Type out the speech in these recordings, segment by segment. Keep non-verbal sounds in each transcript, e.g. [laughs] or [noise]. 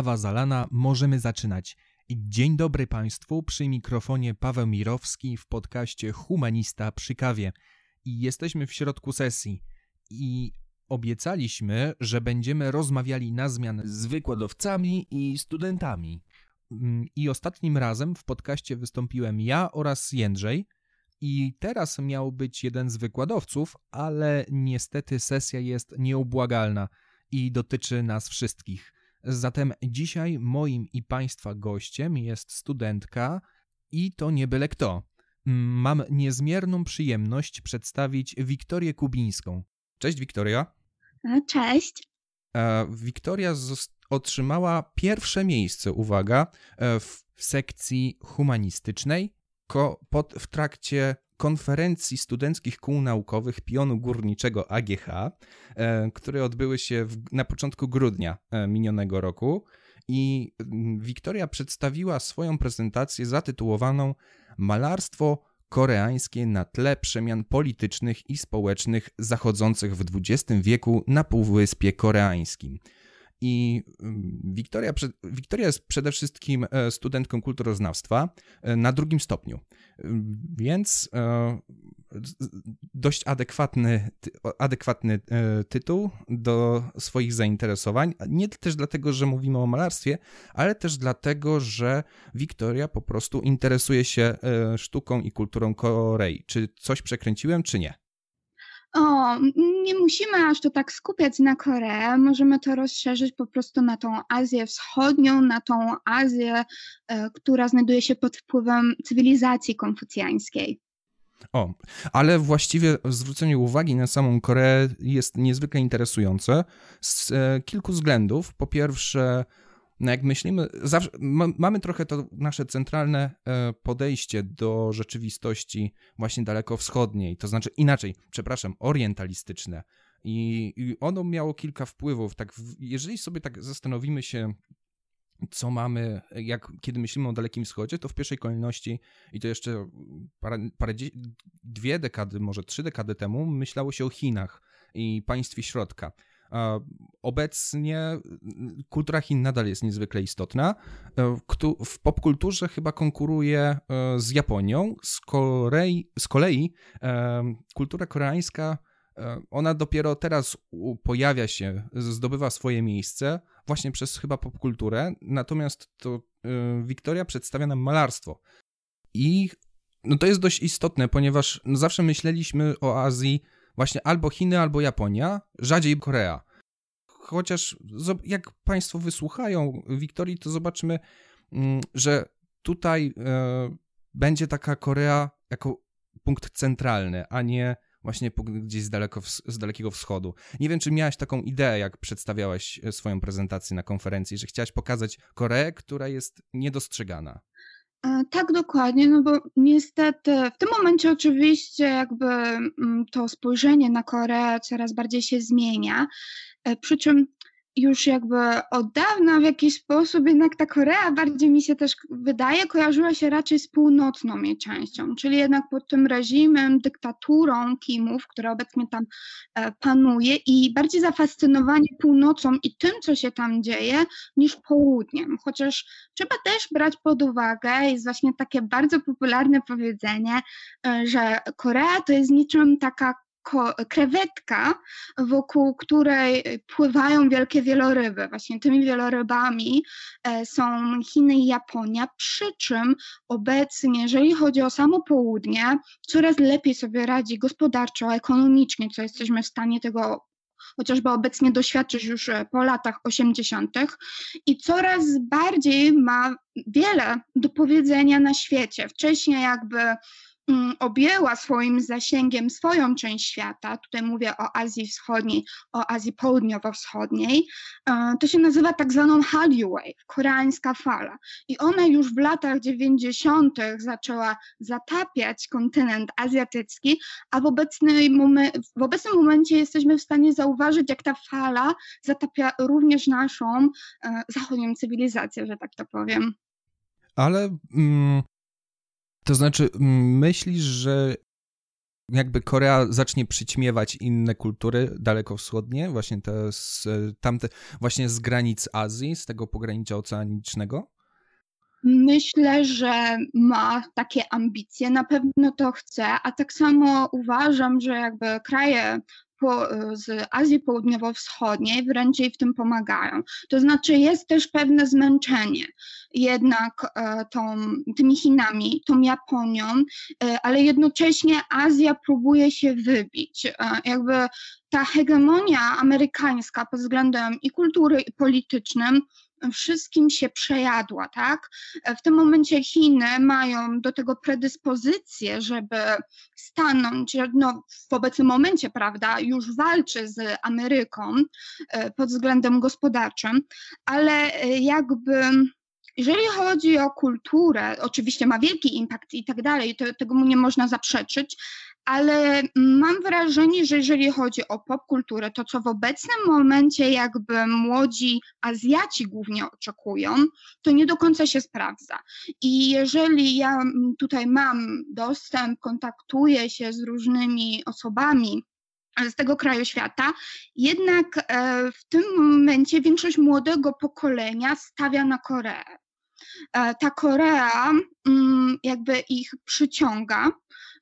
kawa zalana, możemy zaczynać. Dzień dobry Państwu, przy mikrofonie Paweł Mirowski w podcaście Humanista przy kawie. Jesteśmy w środku sesji. I obiecaliśmy, że będziemy rozmawiali na zmian z wykładowcami i studentami. Mm, I ostatnim razem w podcaście wystąpiłem ja oraz Jędrzej. I teraz miał być jeden z wykładowców, ale niestety sesja jest nieubłagalna i dotyczy nas wszystkich. Zatem dzisiaj moim i Państwa gościem jest studentka i to nie byle kto. Mam niezmierną przyjemność przedstawić Wiktorię Kubińską. Cześć Wiktoria. Cześć. E, Wiktoria otrzymała pierwsze miejsce, uwaga, e, w sekcji humanistycznej w trakcie konferencji studenckich kół naukowych pionu górniczego AGH, e, które odbyły się w, na początku grudnia e, minionego roku. I mm, Wiktoria przedstawiła swoją prezentację zatytułowaną Malarstwo koreańskie na tle przemian politycznych i społecznych zachodzących w XX wieku na Półwyspie Koreańskim. I Wiktoria, Wiktoria jest przede wszystkim e, studentką kulturoznawstwa e, na drugim stopniu, więc e, dość adekwatny, adekwatny tytuł do swoich zainteresowań. Nie też dlatego, że mówimy o malarstwie, ale też dlatego, że Wiktoria po prostu interesuje się sztuką i kulturą Korei. Czy coś przekręciłem, czy nie? O, nie musimy aż to tak skupiać na Koreę, możemy to rozszerzyć po prostu na tą Azję Wschodnią, na tą Azję, e, która znajduje się pod wpływem cywilizacji konfucjańskiej. O, ale właściwie zwrócenie uwagi na samą Koreę jest niezwykle interesujące z e, kilku względów. Po pierwsze, no jak myślimy, zawsze, mamy trochę to nasze centralne e, podejście do rzeczywistości właśnie dalekowschodniej, to znaczy inaczej, przepraszam, orientalistyczne. I, I ono miało kilka wpływów. Tak, jeżeli sobie tak zastanowimy się, co mamy, jak kiedy myślimy o Dalekim Wschodzie, to w pierwszej kolejności, i to jeszcze parę, parę dwie dekady, może trzy dekady temu, myślało się o Chinach i państwie środka. Obecnie kultura Chin nadal jest niezwykle istotna. E, w popkulturze chyba konkuruje e, z Japonią. Z kolei, z kolei e, kultura koreańska ona dopiero teraz pojawia się, zdobywa swoje miejsce właśnie przez chyba popkulturę, natomiast to Wiktoria przedstawia nam malarstwo. I no to jest dość istotne, ponieważ zawsze myśleliśmy o Azji właśnie albo Chiny, albo Japonia, rzadziej Korea. Chociaż jak Państwo wysłuchają Wiktorii, to zobaczymy, mm, że tutaj e, będzie taka Korea jako punkt centralny, a nie właśnie gdzieś z, daleko, z dalekiego wschodu. Nie wiem, czy miałaś taką ideę, jak przedstawiałaś e, swoją prezentację na konferencji, że chciałaś pokazać Koreę, która jest niedostrzegana. Tak, dokładnie, no bo niestety w tym momencie oczywiście jakby mm, to spojrzenie na Koreę coraz bardziej się zmienia, e, przy czym już jakby od dawna w jakiś sposób jednak ta Korea bardziej mi się też wydaje, kojarzyła się raczej z północną jej częścią, czyli jednak pod tym reżimem, dyktaturą Kimów, która obecnie tam e, panuje i bardziej zafascynowanie północą i tym, co się tam dzieje, niż południem. Chociaż trzeba też brać pod uwagę, jest właśnie takie bardzo popularne powiedzenie, e, że Korea to jest niczym taka krewetka, wokół której pływają wielkie wieloryby. Właśnie tymi wielorybami e, są Chiny i Japonia, przy czym obecnie, jeżeli chodzi o samo południe, coraz lepiej sobie radzi gospodarczo, ekonomicznie, co jesteśmy w stanie tego chociażby obecnie doświadczyć już e, po latach 80. i coraz bardziej ma wiele do powiedzenia na świecie. Wcześniej jakby objęła swoim zasięgiem swoją część świata, tutaj mówię o Azji Wschodniej, o Azji Południowo-Wschodniej, e, to się nazywa tak zwaną Hallyu Wave, koreańska fala. I ona już w latach 90. zaczęła zatapiać kontynent azjatycki, a w, w obecnym momencie jesteśmy w stanie zauważyć, jak ta fala zatapia również naszą e, zachodnią cywilizację, że tak to powiem. Ale mm, to znaczy, myślisz, że jakby Korea zacznie przyćmiewać inne kultury dalekowschodnie, właśnie te z, tamte, właśnie z granic Azji, z tego pogranicza oceanicznego? Myślę, że ma takie ambicje, na pewno to chce, a tak samo uważam, że jakby kraje po, z Azji Południowo-Wschodniej wręcz jej w tym pomagają. To znaczy jest też pewne zmęczenie jednak e, tą, tymi Chinami, tą Japonią, e, ale jednocześnie Azja próbuje się wybić. E, jakby ta hegemonia amerykańska pod względem i kultury, i politycznym wszystkim się przejadła, tak? W tym momencie Chiny mają do tego predyspozycję, żeby stanąć, no w obecnym momencie, prawda, już walczy z Ameryką e, pod względem gospodarczym, ale e, jakby jeżeli chodzi o kulturę, oczywiście ma wielki impact i tak dalej, to, tego mu nie można zaprzeczyć, ale mam wrażenie, że jeżeli chodzi o popkulturę, to co w obecnym momencie jakby młodzi Azjaci głównie oczekują, to nie do końca się sprawdza. I jeżeli ja tutaj mam dostęp, kontaktuję się z różnymi osobami, z tego kraju świata, jednak e, w tym momencie większość młodego pokolenia stawia na Koreę. E, ta Korea mm, jakby ich przyciąga,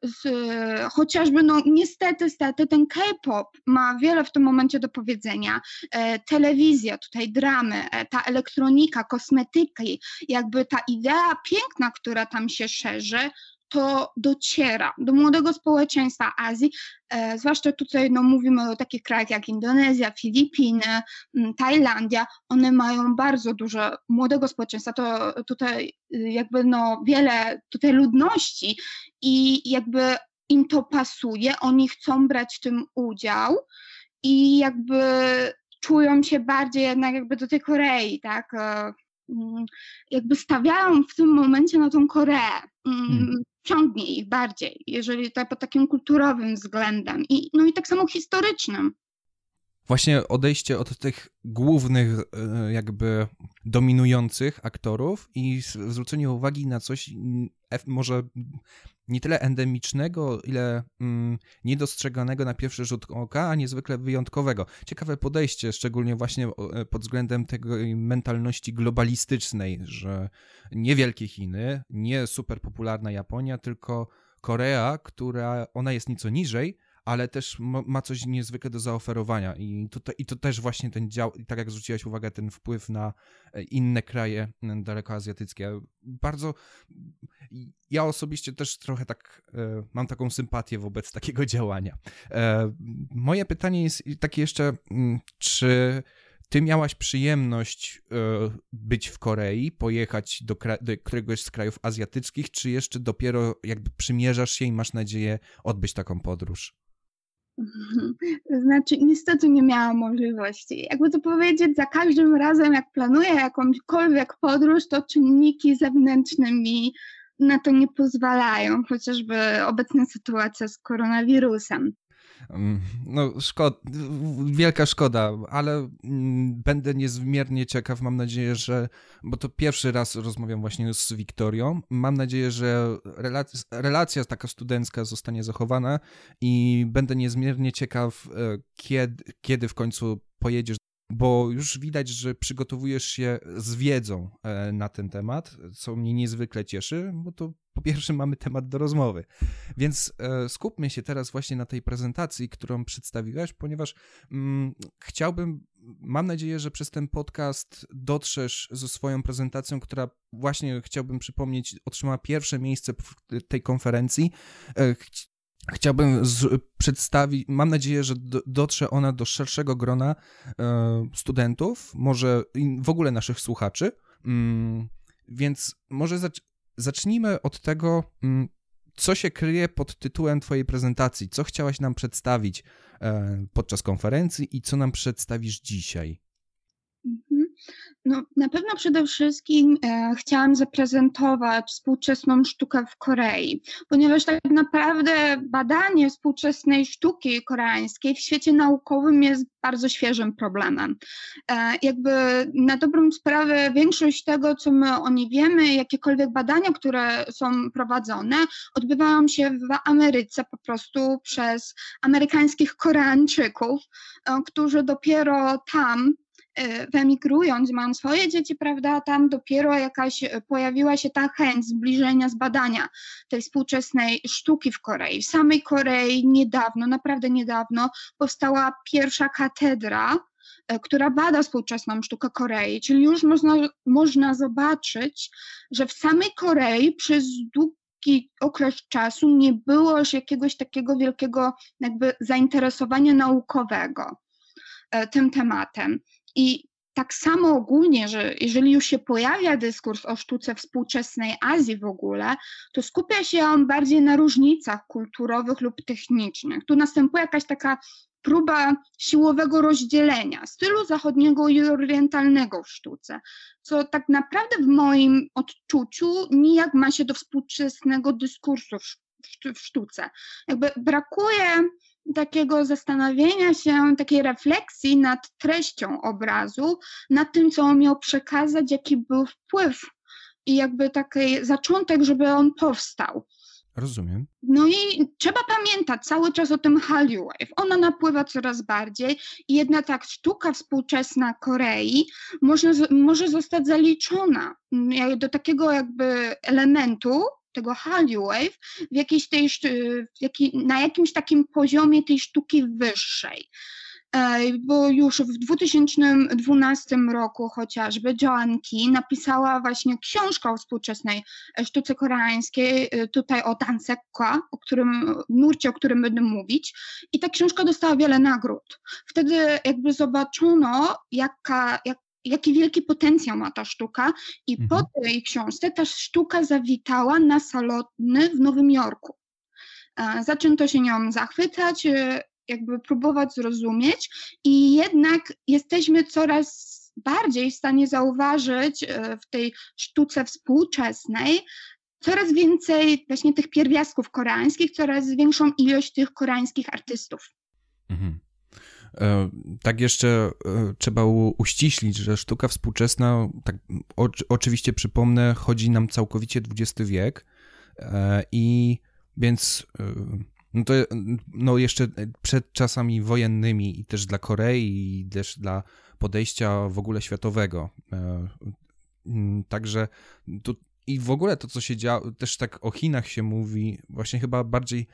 z, chociażby, no niestety, stety, ten K-pop ma wiele w tym momencie do powiedzenia. E, telewizja, tutaj dramy, e, ta elektronika, kosmetyki, jakby ta idea piękna, która tam się szerzy, to dociera do młodego społeczeństwa Azji, e, zwłaszcza tutaj no, mówimy o takich krajach jak Indonezja, Filipiny, Tajlandia, one mają bardzo dużo młodego społeczeństwa, to tutaj y, jakby no, wiele tutaj ludności i jakby im to pasuje, oni chcą brać w tym udział i jakby czują się bardziej jednak jakby do tej Korei, tak? E, jakby stawiają w tym momencie na tą Koreę. Mm, hmm ciągnie ich bardziej, jeżeli to pod takim kulturowym względem i, no i tak samo historycznym. Właśnie odejście od tych głównych, e, jakby dominujących aktorów i zwrócenie uwagi na coś może nie tyle endemicznego, ile mm, niedostrzeganego na pierwszy rzut oka, a niezwykle wyjątkowego. Ciekawe podejście, szczególnie właśnie e, pod względem tej mentalności globalistycznej, że nie wielkie Chiny, nie super popularna Japonia, tylko Korea, która ona jest nieco niżej, ale też ma coś niezwykle do zaoferowania i to, i to też właśnie ten dział, tak jak zwróciłeś uwagę, ten wpływ na e, inne kraje dalekoazjatyckie. Bardzo, ja osobiście też trochę tak e, mam taką sympatię wobec takiego działania. E, moje pytanie jest takie jeszcze, czy ty miałaś przyjemność być w Korei, pojechać do, do, któregoś z krajów azjatyckich, czy jeszcze dopiero jakby przymierzasz się i masz nadzieję odbyć taką podróż? [laughs] Znaczy, niestety nie miałam możliwości. Jakby to powiedzieć, za każdym razem, jak planuję jakąkolwiek podróż, to czynniki zewnętrzne mi na to nie pozwalają, chociażby obecna sytuacja z koronawirusem. Mm, no, szkoda, wielka szkoda, ale mm, będę niezmiernie ciekaw. Mam nadzieję, że, bo to pierwszy raz rozmawiam właśnie z Wiktorią. Mam nadzieję, że relacja, relacja taka studencka zostanie zachowana i będę niezmiernie ciekaw, e, kiedy, kiedy w końcu pojedziesz bo już widać, że przygotowujesz się z wiedzą e, na ten temat, co mnie niezwykle cieszy, bo to po pierwsze mamy temat do rozmowy. Więc e, skupmy się teraz właśnie na tej prezentacji, którą przedstawiłeś, ponieważ mm, chciałbym, mam nadzieję, że przez ten podcast dotrzesz ze swoją prezentacją, która właśnie chciałbym przypomnieć, otrzymała pierwsze miejsce w tej konferencji. Chciałbym przedstawić, mam nadzieję, że do, dotrze ona do szerszego grona e, studentów, może w ogóle naszych słuchaczy. Mm, więc może zac zacznijmy od tego, mm, co się kryje pod tytułem Twojej prezentacji, co chciałaś nam przedstawić e, podczas konferencji i co nam przedstawisz dzisiaj. Mhm. No, na pewno przede wszystkim e, chciałam zaprezentować współczesną sztukę w Korei, ponieważ tak naprawdę badanie współczesnej sztuki koreańskiej w świecie naukowym jest bardzo świeżym problemem. E, jakby na dobrą sprawę większość tego, co my o niej wiemy, jakiekolwiek badania, które są prowadzone, odbywają się w Ameryce po prostu przez amerykańskich Koreańczyków, e, którzy dopiero tam wyemigrując, mam swoje dzieci, prawda, tam dopiero jakaś e, pojawiła się ta chęć zbliżenia, zbadania tej współczesnej sztuki w Korei. W samej Korei niedawno, naprawdę niedawno powstała pierwsza katedra, e, która bada współczesną sztukę Korei, czyli już można, można zobaczyć, że w samej Korei przez długi okres czasu nie było już jakiegoś takiego wielkiego jakby zainteresowania naukowego tym tematem. I tak samo ogólnie, że jeżeli już się pojawia dyskurs o sztuce współczesnej Azji w ogóle, to skupia się on bardziej na różnicach kulturowych lub technicznych. Tu następuje jakaś taka próba siłowego rozdzielenia stylu zachodniego i orientalnego w sztuce, co tak naprawdę w moim odczuciu nijak ma się do współczesnego dyskursu w sztuce. Jakby brakuje takiego zastanowienia się, takiej refleksji nad treścią obrazu, nad tym, co on miał przekazać, jaki był wpływ i jakby taki zaczątek, żeby on powstał. Rozumiem. No i trzeba pamiętać cały czas o tym Hallyu Wave. Ona napływa coraz bardziej i jedna tak sztuka współczesna Korei może, może zostać zaliczona mm, do takiego jakby elementu, tego Hallyu Wave w jakiejś tej, w na jakimś takim poziomie tej sztuki wyższej. Bo już w 2012 roku chociażby Joan Key napisała właśnie książkę o współczesnej sztuce koreańskiej, e, tutaj o Dansekwa, o którym, nurcie, o którym będę mówić. I ta książka dostała wiele nagród. Wtedy jakby zobaczono, jaka, jak, jaki wielki potencjał ma ta sztuka i mhm. po tej książce ta sztuka zawitała na salony w Nowym Jorku. E, zaczęto się nią zachwycać, e, jakby próbować zrozumieć i jednak jesteśmy coraz bardziej w stanie zauważyć e, w tej sztuce współczesnej coraz więcej właśnie tych pierwiastków koreańskich, coraz większą ilość tych koreańskich artystów. Mhm. E, tak jeszcze e, trzeba uściślić, że sztuka współczesna, tak oczywiście przypomnę, chodzi nam całkowicie XX wiek e, i więc no to no jeszcze przed czasami wojennymi i też dla Korei i też dla podejścia w ogóle światowego. Także tu, i w ogóle to, co się działo, też tak o Chinach się mówi, właśnie chyba bardziej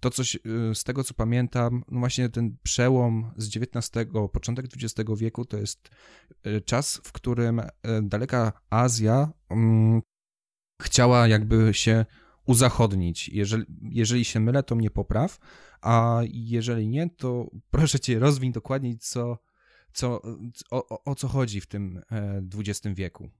to coś y, z tego, co pamiętam, no właśnie ten przełom z XIX, początek XX wieku to jest y, czas, w którym y, daleka Azja um, chciała jakby się uzachodnić. Jeżeli, jeżeli się mylę, to mnie popraw, a jeżeli nie, to [laughs] proszę cię rozwiń dokładniej, co, co, o, o co chodzi w tym XX e, wieku.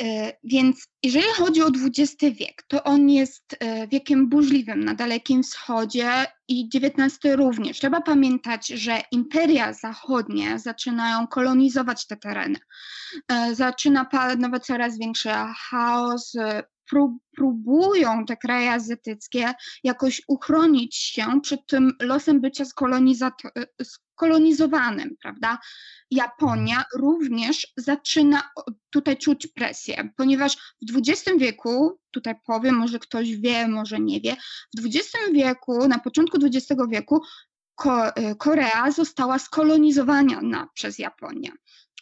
E, więc jeżeli chodzi o XX wiek, to on jest e, wiekiem burzliwym na Dalekim Wschodzie i XIX również. Trzeba pamiętać, że imperia zachodnie zaczynają kolonizować te tereny. E, zaczyna panować coraz większy chaos, próbują te kraje azjatyckie jakoś uchronić się przed tym losem bycia skolonizowanym, prawda? Japonia również zaczyna tutaj czuć presję, ponieważ w XX wieku, tutaj powiem, może ktoś wie, może nie wie, w XX wieku, na początku XX wieku Korea została skolonizowana przez Japonię.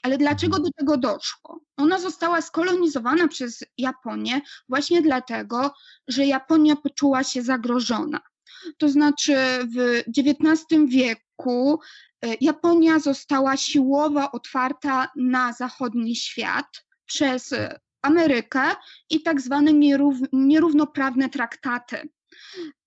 Ale dlaczego do tego doszło? Ona została skolonizowana przez Japonię właśnie dlatego, że Japonia poczuła się zagrożona. To znaczy w XIX wieku e, Japonia została siłowo otwarta na zachodni świat przez Amerykę i tak zwane nierównoprawne traktaty.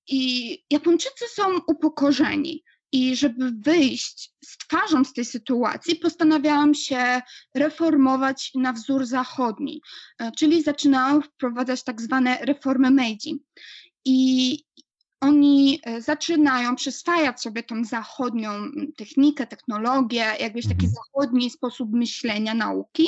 I Japończycy są upokorzeni. I żeby wyjść z twarzą z tej sytuacji, postanawiałam się reformować na wzór zachodni, e, czyli zaczynałam wprowadzać tak zwane reformy Meiji. I oni e, zaczynają przyswajać sobie tą zachodnią technikę, technologię, jakiś taki mhm. zachodni sposób myślenia nauki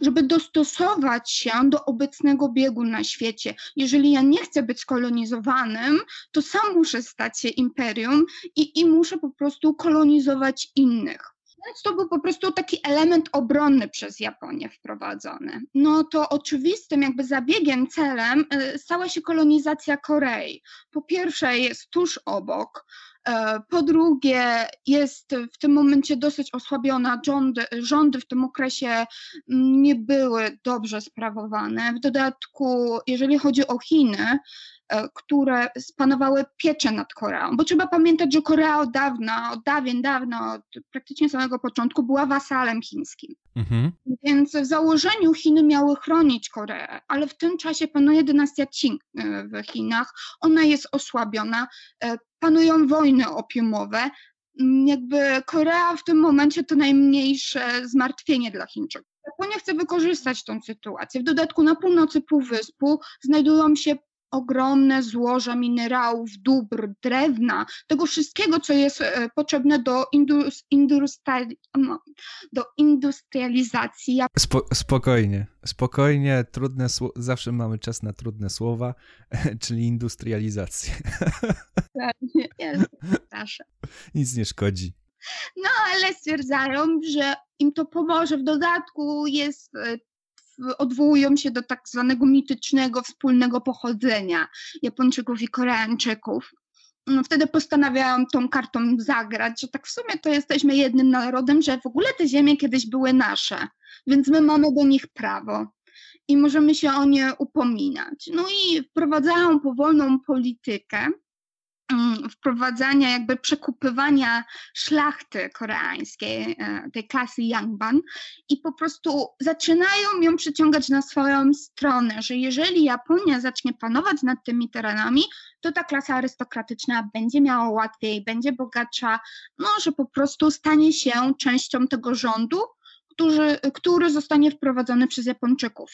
żeby dostosować się do obecnego biegu na świecie. Jeżeli ja nie chcę być kolonizowanym, to sam muszę stać się imperium i, i muszę po prostu kolonizować innych. Więc to był po prostu taki element obronny przez Japonię wprowadzony. No to oczywistym jakby zabiegiem, celem y, stała się kolonizacja Korei. Po pierwsze jest tuż obok, po drugie, jest w tym momencie dosyć osłabiona. Rządy, rządy w tym okresie nie były dobrze sprawowane. W dodatku, jeżeli chodzi o Chiny, E, które spanowały pieczę nad Koreą. Bo trzeba pamiętać, że Korea od dawna, od dawien dawna, od praktycznie samego początku była wasalem chińskim. Mhm. Więc w założeniu Chiny miały chronić Koreę, ale w tym czasie panuje dynastia Qing e, w Chinach. Ona jest osłabiona, e, panują wojny opiumowe. Mm, jakby Korea w tym momencie to najmniejsze zmartwienie dla Chińczyków. Japonia chce wykorzystać tą sytuację. W dodatku na północy Półwyspu znajdują się ogromne złoża minerałów, dóbr, drewna, tego wszystkiego, co jest e, potrzebne do, no, do industrializacji. Spo, spokojnie, spokojnie, trudne zawsze mamy czas na trudne słowa, [laughs] czyli industrializację. [laughs] Jest, proszę. Nic nie szkodzi. No, ale stwierdzają, że im to pomoże. W dodatku jest e, odwołują się do tak zwanego mitycznego wspólnego pochodzenia Japończyków i Koreańczyków. No, wtedy postanawiają tą kartą zagrać, że tak w sumie to jesteśmy jednym narodem, że w ogóle te ziemie kiedyś były nasze, więc my mamy do nich prawo i możemy się o nie upominać. No i wprowadzają powolną politykę, wprowadzania, jakby przekupywania szlachty koreańskiej, e, tej klasy Yangban i po prostu zaczynają ją przyciągać na swoją stronę, że jeżeli Japonia zacznie panować nad tymi terenami, to ta klasa arystokratyczna będzie miała łatwiej, będzie bogatsza, no, że po prostu stanie się częścią tego rządu, który, który zostanie wprowadzony przez Japończyków.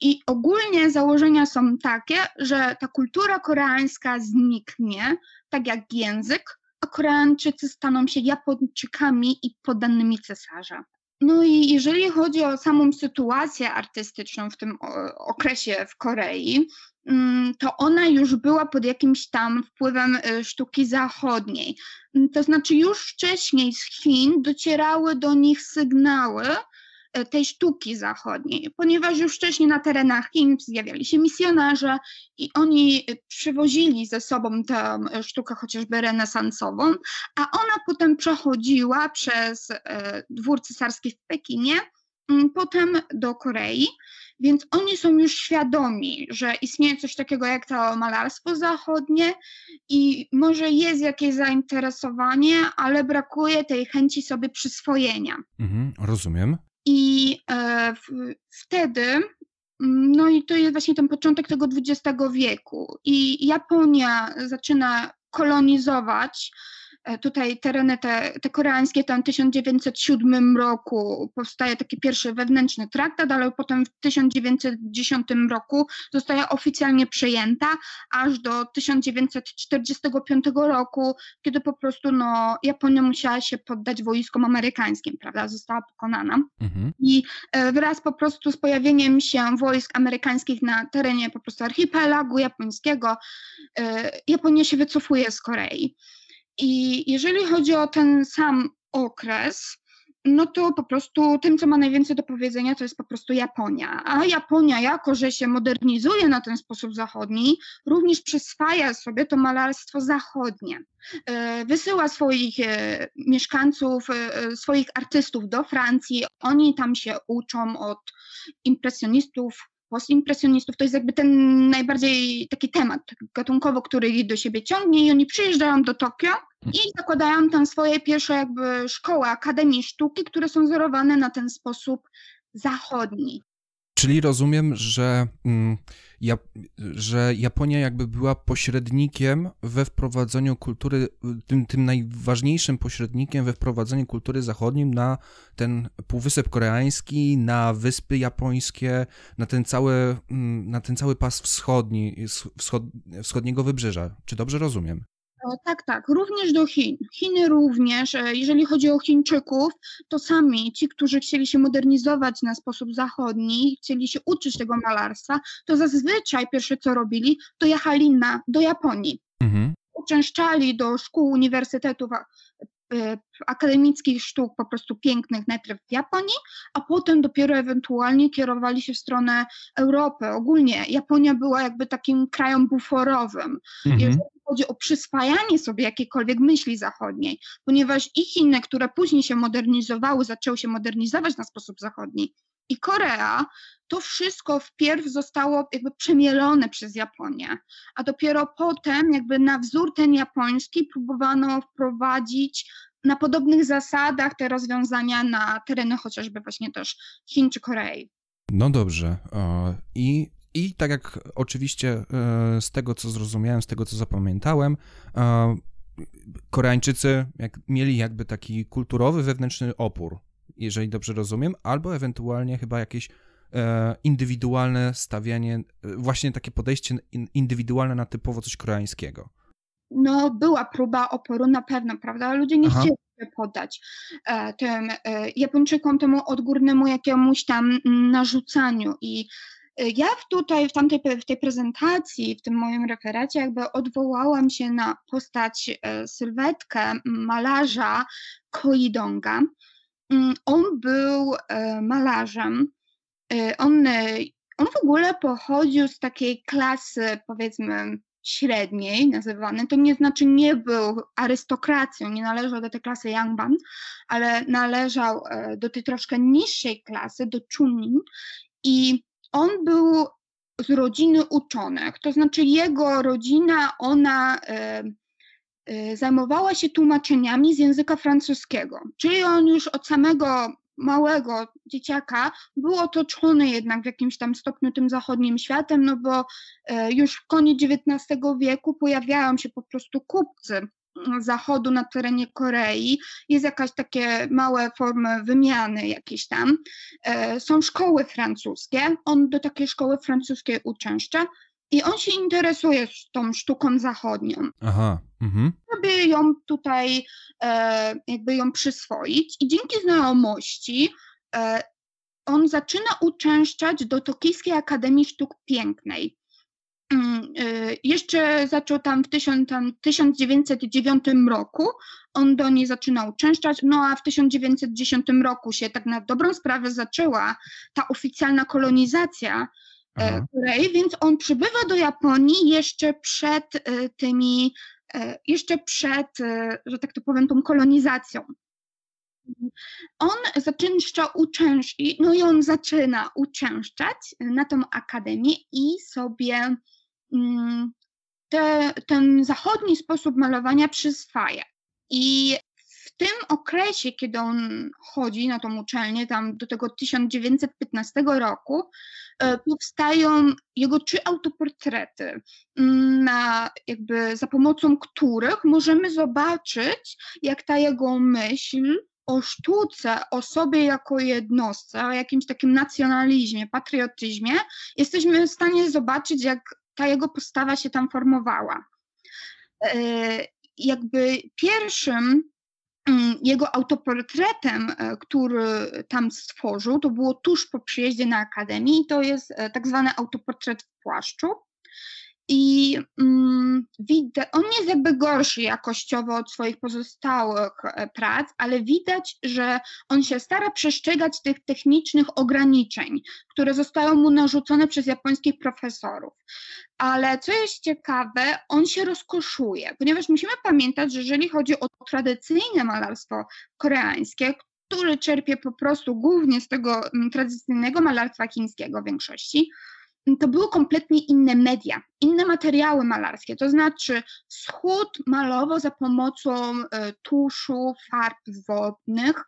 I ogólnie założenia są takie, że ta kultura koreańska zniknie, tak jak język, a Koreańczycy staną się Japończykami i poddanymi cesarza. No i jeżeli chodzi o samą sytuację artystyczną w tym okresie w Korei, to ona już była pod jakimś tam wpływem y, sztuki zachodniej. Mm, to znaczy już wcześniej z Chin docierały do nich sygnały, E, tej sztuki zachodniej, ponieważ już wcześniej na terenach Chin zjawiali się misjonarze i oni przywozili ze sobą tę sztukę chociażby renesansową, a ona potem przechodziła przez dwór cesarski w Pekinie, potem do Korei. Więc oni są już świadomi, że istnieje coś takiego jak to malarstwo zachodnie i może jest jakieś zainteresowanie, ale brakuje tej chęci sobie przyswojenia. Mhm, rozumiem. I e, wtedy, mm, no i to jest właśnie ten początek tego XX wieku. I Japonia zaczyna kolonizować tutaj tereny te, te koreańskie, tam w 1907 roku powstaje taki pierwszy wewnętrzny traktat, ale potem w 1910 roku zostaje oficjalnie przejęta, aż do 1945 roku, kiedy po prostu no, Japonia musiała się poddać wojskom amerykańskim, prawda, została pokonana. Mhm. I e, wraz po prostu z pojawieniem się wojsk amerykańskich na terenie po prostu archipelagu japońskiego, e, Japonia się wycofuje z Korei. I jeżeli chodzi o ten sam okres, no to po prostu tym, co ma najwięcej do powiedzenia, to jest po prostu Japonia. A Japonia, jako że się modernizuje na ten sposób zachodni, również przyswaja sobie to malarstwo zachodnie. E, wysyła swoich e, mieszkańców, e, swoich artystów do Francji, oni tam się uczą od impresjonistów, postimpresjonistów, to jest jakby ten najbardziej taki temat gatunkowo, który ich do siebie ciągnie i oni przyjeżdżają do Tokio i zakładają tam swoje pierwsze jakby szkoły, akademie sztuki, które są wzorowane na ten sposób zachodni. Czyli rozumiem, że, mm, że Japonia jakby była pośrednikiem we wprowadzeniu kultury, tym, tym najważniejszym pośrednikiem we wprowadzeniu kultury zachodniej na ten Półwysep Koreański, na Wyspy Japońskie, na ten cały, mm, na ten cały pas wschodni, wschod, wschodniego wybrzeża. Czy dobrze rozumiem? Tak, tak, również do Chin. Chiny również, e, jeżeli chodzi o Chińczyków, to sami ci, którzy chcieli się modernizować na sposób zachodni, chcieli się uczyć tego malarstwa, to zazwyczaj pierwsze co robili, to jechali na, do Japonii. Mhm. Uczęszczali do szkół, uniwersytetów e, akademickich sztuk po prostu pięknych najpierw w Japonii, a potem dopiero ewentualnie kierowali się w stronę Europy. Ogólnie Japonia była jakby takim krajem buforowym. Mhm. Jeżeli chodzi o przyswajanie sobie jakiejkolwiek myśli zachodniej, ponieważ i Chiny, które później się modernizowały, zaczęły się modernizować na sposób zachodni, i Korea, to wszystko wpierw zostało jakby przemielone przez Japonię, a dopiero potem jakby na wzór ten japoński próbowano wprowadzić na podobnych zasadach te rozwiązania na tereny chociażby właśnie też Chin czy Korei. No dobrze. I i tak jak oczywiście e, z tego, co zrozumiałem, z tego, co zapamiętałem, e, Koreańczycy jak, mieli jakby taki kulturowy, wewnętrzny opór, jeżeli dobrze rozumiem, albo ewentualnie chyba jakieś e, indywidualne stawianie, właśnie takie podejście indywidualne na typowo coś koreańskiego. No, była próba oporu na pewno, prawda? Ludzie nie Aha. chcieli się poddać tym Japończykom, temu odgórnemu jakiemuś tam narzucaniu i ja tutaj w tamtej w tej prezentacji, w tym moim referacie, jakby odwołałam się na postać, e, sylwetkę malarza Koidonga. Mm, on był e, malarzem. E, on, on w ogóle pochodził z takiej klasy, powiedzmy, średniej nazywany. To nie znaczy nie był arystokracją, nie należał do tej klasy Yangban, ale należał do tej troszkę niższej klasy, do Chunin i on był z rodziny uczonych, to znaczy jego rodzina, ona e, e, zajmowała się tłumaczeniami z języka francuskiego, czyli on już od samego małego dzieciaka był otoczony jednak w jakimś tam stopniu tym zachodnim światem, no bo e, już w koniec XIX wieku pojawiają się po prostu kupcy zachodu na terenie Korei, jest jakaś takie małe formy wymiany jakieś tam. E, są szkoły francuskie, on do takiej szkoły francuskiej uczęszcza i on się interesuje tą sztuką zachodnią. Aha. Mhm. Żeby ją tutaj e, jakby ją przyswoić i dzięki znajomości e, on zaczyna uczęszczać do Tokijskiej Akademii Sztuk Pięknej. Mm, y, jeszcze zaczął tam w 1909 roku, on do niej zaczynał uczęszczać, no a w 1910 roku się tak na dobrą sprawę zaczęła ta oficjalna kolonizacja e, Korei, więc on przybywa do Japonii jeszcze przed e, tymi, e, jeszcze przed, że tak to powiem, tą kolonizacją. On zaczyna uczęszczać, no i on zaczyna uczęszczać na tą akademię i sobie te, ten zachodni sposób malowania przyswaja. I w tym okresie, kiedy on chodzi na tą uczelnię, tam do tego 1915 roku, e, powstają jego trzy autoportrety, mm, na, jakby za pomocą których możemy zobaczyć, jak ta jego myśl o sztuce, o sobie jako jednostce, o jakimś takim nacjonalizmie, patriotyzmie, jesteśmy w stanie zobaczyć, jak ta jego postawa się tam formowała. E, jakby pierwszym mm, jego autoportretem, e, który tam stworzył, to było tuż po przyjeździe na Akademię to jest e, tak zwany autoportret w płaszczu. I mm, widać, on jest jakby gorszy jakościowo od swoich pozostałych e, prac, ale widać, że on się stara przestrzegać tych technicznych ograniczeń, które zostają mu narzucone przez japońskich profesorów. Ale co jest ciekawe, on się rozkoszuje, ponieważ musimy pamiętać, że jeżeli chodzi o tradycyjne malarstwo koreańskie, które czerpie po prostu głównie z tego mm, tradycyjnego malarstwa chińskiego w większości, to były kompletnie inne media, inne materiały malarskie. To znaczy, wschód malował za pomocą e, tuszu, farb wodnych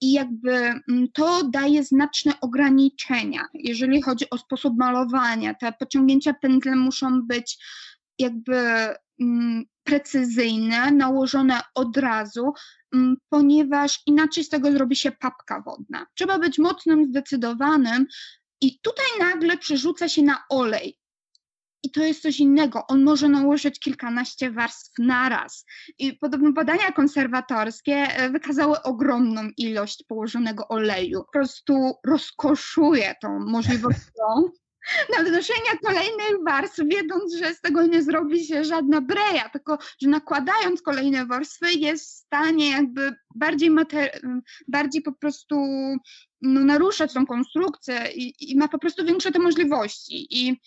i jakby mm, to daje znaczne ograniczenia, jeżeli chodzi o sposób malowania. Te pociągnięcia pędzlem muszą być jakby mm, precyzyjne, nałożone od razu, mm, ponieważ inaczej z tego zrobi się papka wodna. Trzeba być mocnym, zdecydowanym, i tutaj nagle przerzuca się na olej. I to jest coś innego. On może nałożyć kilkanaście warstw naraz. I podobno badania konserwatorskie e, wykazały ogromną ilość położonego oleju. Po prostu rozkoszuje tą możliwością [laughs] nadnoszenia kolejnych warstw, wiedząc, że z tego nie zrobi się żadna breja, tylko że nakładając kolejne warstwy jest w stanie jakby bardziej, mater- bardziej po prostu no, naruszać tą konstrukcję i, i ma po prostu większe te możliwości. I,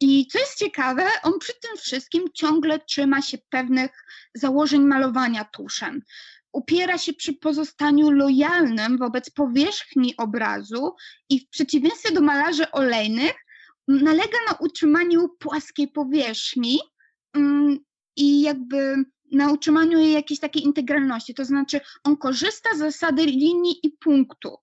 I co jest ciekawe, on przy tym wszystkim ciągle trzyma się pewnych założeń malowania tuszem upiera się przy pozostaniu lojalnym wobec powierzchni obrazu i w przeciwieństwie do malarzy olejnych nalega na utrzymaniu płaskiej powierzchni mm, i jakby na utrzymaniu jej jakiejś takiej integralności. To znaczy, on korzysta z zasady linii i punktu,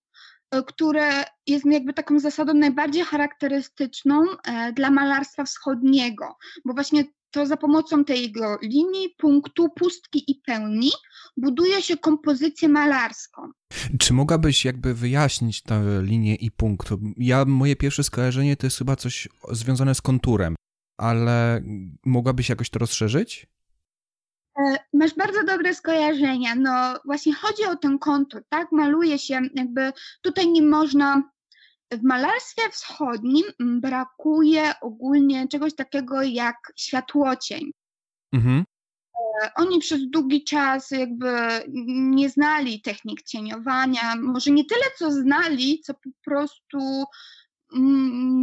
które jest jakby taką zasadą najbardziej charakterystyczną e, dla malarstwa wschodniego, bo właśnie to za pomocą tej linii, punktu, pustki i pełni buduje się kompozycję malarską. Czy mogłabyś jakby wyjaśnić tę linię i punkt? Ja, moje pierwsze skojarzenie to jest chyba coś związane z konturem, ale mogłabyś jakoś to rozszerzyć? E, masz bardzo dobre skojarzenia. No właśnie chodzi o ten kontur, tak? Maluje się jakby tutaj nie można w malarstwie wschodnim brakuje ogólnie czegoś takiego jak światłocień. Mhm. E, oni przez długi czas jakby nie znali technik cieniowania, może nie tyle co znali, co po prostu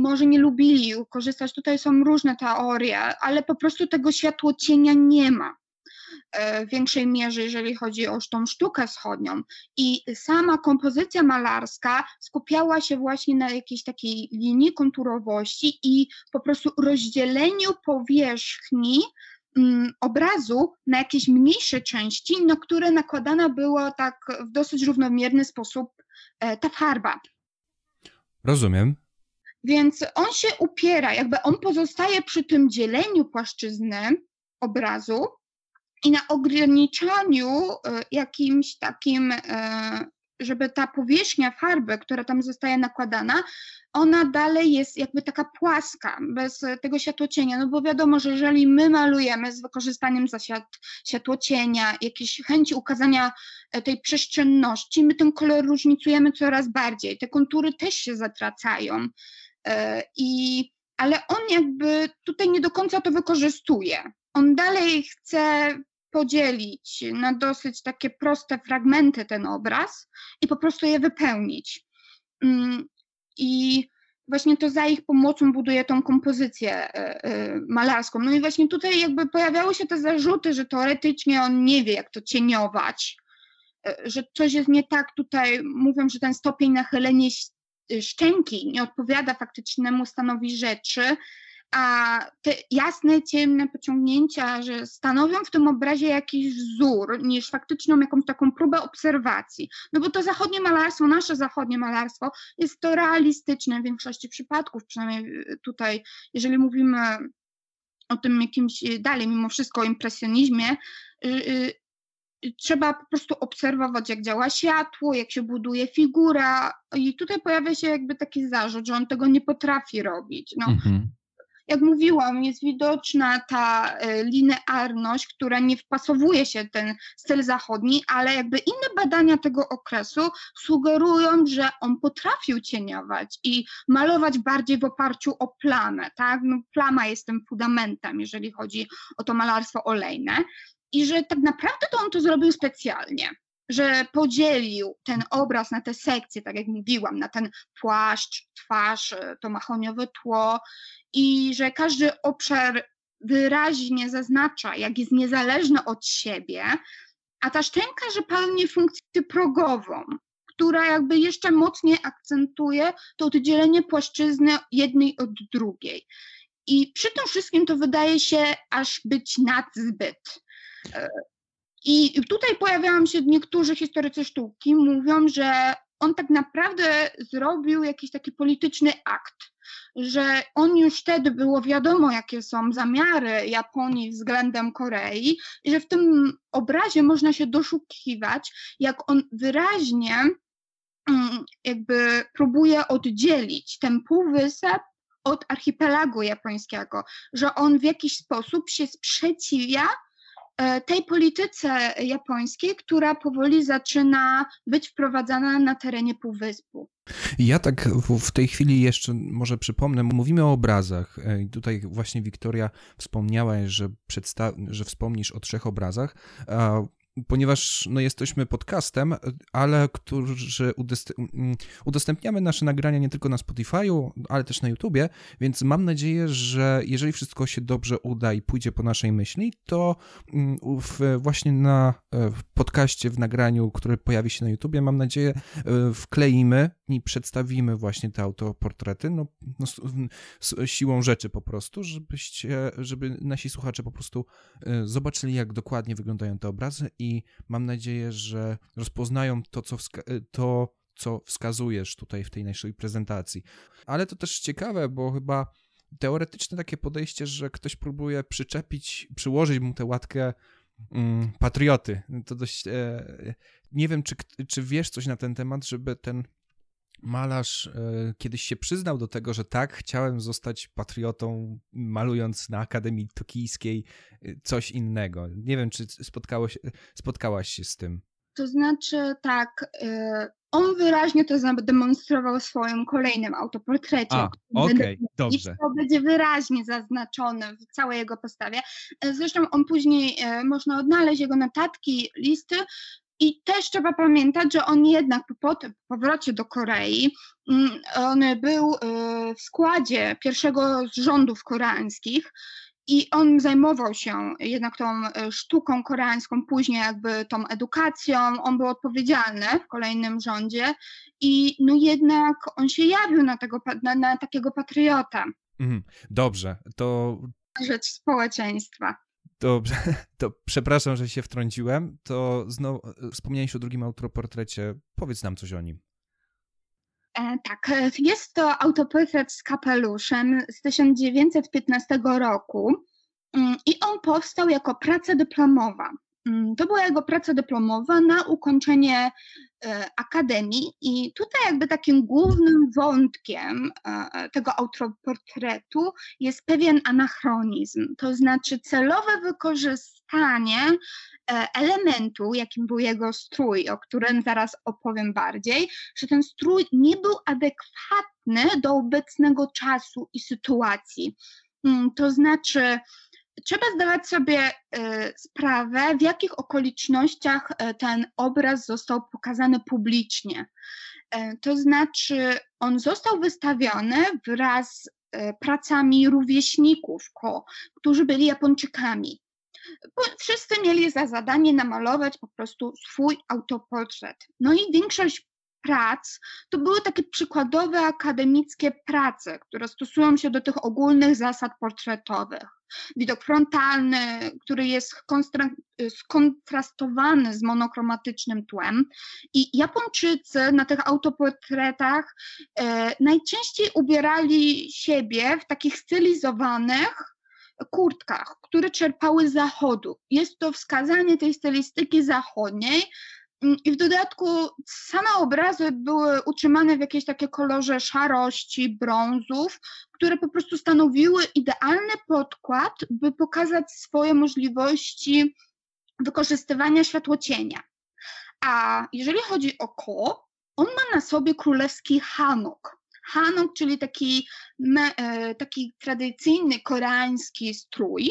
może nie lubili korzystać. Tutaj są różne teorie, ale po prostu tego światłocienia nie ma. E, w większej mierze, jeżeli chodzi o tą sztukę wschodnią. I sama kompozycja malarska skupiała się właśnie na jakiejś takiej linii konturowości i po prostu rozdzieleniu powierzchni mm, obrazu na jakieś mniejsze części, na które nakładana była tak w dosyć równomierny sposób e, ta farba. Rozumiem. Więc on się upiera, jakby on pozostaje przy tym dzieleniu płaszczyzny obrazu, i na ograniczaniu e, jakimś takim, e, żeby ta powierzchnia farby, która tam zostaje nakładana, ona dalej jest jakby taka płaska, bez tego światłocienia, no bo wiadomo, że jeżeli my malujemy z wykorzystaniem zaświat, światłocienia, jakiejś chęci ukazania e, tej przestrzenności, my ten kolor różnicujemy coraz bardziej, te kontury też się zatracają i ale on jakby tutaj nie do końca to wykorzystuje. On dalej chce podzielić na dosyć takie proste fragmenty ten obraz i po prostu je wypełnić. Mm, I właśnie to za ich pomocą buduje tą kompozycję e, e, malarską. No i właśnie tutaj jakby pojawiały się te zarzuty, że teoretycznie on nie wie, jak to cieniować, e, że coś jest nie tak tutaj, mówią, że ten stopień nachylenia szczęki nie odpowiada faktycznemu stanowi rzeczy, a te jasne, ciemne pociągnięcia, że stanowią w tym obrazie jakiś wzór, niż faktyczną jakąś taką próbę obserwacji. No bo to zachodnie malarstwo, nasze zachodnie malarstwo jest to realistyczne w większości przypadków, przynajmniej y, tutaj, jeżeli mówimy o tym jakimś y, dalej, mimo wszystko o impresjonizmie, y, trzeba po prostu obserwować, jak działa światło, jak się buduje figura. I tutaj pojawia się jakby taki zarzut, że on tego nie potrafi robić. No, mhm jak mówiłam, jest widoczna ta e, linearność, która nie wpasowuje się ten styl zachodni, ale jakby inne badania tego okresu sugerują, że on potrafił cieniować i malować bardziej w oparciu o plamę, tak? No, plama jest tym fundamentem, jeżeli chodzi o to malarstwo olejne i że tak naprawdę to on to zrobił specjalnie że podzielił ten obraz na te sekcje, tak jak mówiłam, na ten płaszcz, twarz, e, to mahoniowe tło i że każdy obszar wyraźnie zaznacza, jak jest niezależny od siebie, a ta szczęka, że pełni funkcję progową, która jakby jeszcze mocniej akcentuje to oddzielenie płaszczyzny jednej od drugiej. I przy tym wszystkim to wydaje się aż być nadzbyt. I tutaj pojawiają się niektórzy historycy sztuki, mówią, że on tak naprawdę zrobił jakiś taki polityczny akt, że on już wtedy było wiadomo, jakie są zamiary Japonii względem Korei, i że w tym obrazie można się doszukiwać, jak on wyraźnie mm, jakby próbuje oddzielić ten półwysep od archipelagu japońskiego, że on w jakiś sposób się sprzeciwia tej polityce japońskiej, która powoli zaczyna być wprowadzana na terenie Półwyspu. Ja tak w tej chwili jeszcze może przypomnę, mówimy o obrazach. E, I tutaj właśnie Wiktoria wspomniała, że, że wspomnisz o trzech obrazach ponieważ no, jesteśmy podcastem, ale którzy udostępniamy nasze nagrania nie tylko na Spotify'u, ale też na YouTubie, więc mam nadzieję, że jeżeli wszystko się dobrze uda i pójdzie po naszej myśli, to mm, w, właśnie na e, w podcaście, w nagraniu, które pojawi się na YouTubie, mam nadzieję, e, wkleimy i przedstawimy właśnie te autoportrety, no, no siłą rzeczy po prostu, żebyście, żeby nasi słuchacze po prostu e, zobaczyli, jak dokładnie wyglądają te obrazy i mam nadzieję, że rozpoznają to, co, to, co wskazujesz tutaj w tej naszej prezentacji. Ale to też ciekawe, bo chyba teoretyczne takie podejście, że ktoś próbuje przyczepić, przyłożyć mu tę łatkę mm, patrioty. To dość. E, nie wiem, czy, czy wiesz coś na ten temat, żeby ten malarz e, kiedyś się przyznał do tego, że tak, chciałem zostać patriotą, malując na Akademii Tokijskiej e, coś innego. Nie wiem, czy spotkałaś, spotkałaś się z tym. To znaczy, tak, e, on wyraźnie to zademonstrował w swoim kolejnym autoportrecie. Okej, okay, dobrze. To będzie wyraźnie zaznaczone w całej jego postawie. Zresztą on później, można odnaleźć jego notatki, listy, i też trzeba pamiętać, że on jednak po powrocie do Korei, mm, on był y, w składzie pierwszego z rządów koreańskich i on zajmował się jednak tą y, sztuką koreańską, później jakby tą edukacją, on był odpowiedzialny w kolejnym rządzie i no jednak on się jawił na, tego, na, na takiego patriota. Mhm. Dobrze, to... Rzecz społeczeństwa. Dobrze, [laughs] to przepraszam, że się wtrąciłem. To znowu wspomniałeś o drugim autoportrecie. Powiedz nam coś o nim. E, tak, e, jest to autoportret z kapeluszem z 1915 roku mm, i on powstał jako praca dyplomowa. Mm, to była jego praca dyplomowa na ukończenie e, akademii i tutaj jakby takim głównym wątkiem e, tego autoportretu jest pewien anachronizm, to znaczy celowe wykorzystanie e, elementu, jakim był jego strój, o którym zaraz opowiem bardziej, że ten strój nie był adekwatny do obecnego czasu i sytuacji. Mm, to znaczy, trzeba zdawać sobie e, sprawę, w jakich okolicznościach e, ten obraz został pokazany publicznie. E, to znaczy, on został wystawiony wraz pracami rówieśników Ko, którzy byli Japończykami. Wszyscy mieli za zadanie namalować po prostu swój autoportret. No i większość prac to były takie przykładowe akademickie prace, które stosują się do tych ogólnych zasad portretowych. Widok frontalny, który jest skontrastowany z monokromatycznym tłem. I Japończycy na tych autoportretach e, najczęściej ubierali siebie w takich stylizowanych kurtkach, które czerpały z zachodu. Jest to wskazanie tej stylistyki zachodniej, I w dodatku same obrazy były utrzymane w jakiejś takiej kolorze szarości, brązów, które po prostu stanowiły idealny podkład, by pokazać swoje możliwości wykorzystywania światłocienia. A jeżeli chodzi o Ko, on ma na sobie królewski hanok. Hanok, czyli taki, e, taki tradycyjny koreański strój,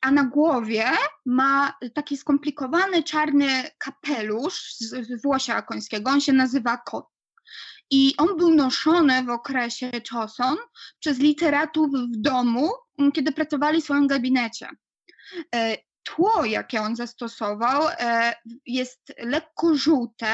a na głowie ma taki skomplikowany czarny kapelusz z, włosia końskiego, on się nazywa kot. I on był noszony w okresie Choson przez literatów w domu, kiedy pracowali w swoim gabinecie. Tło, jakie on zastosował, e, jest lekko żółte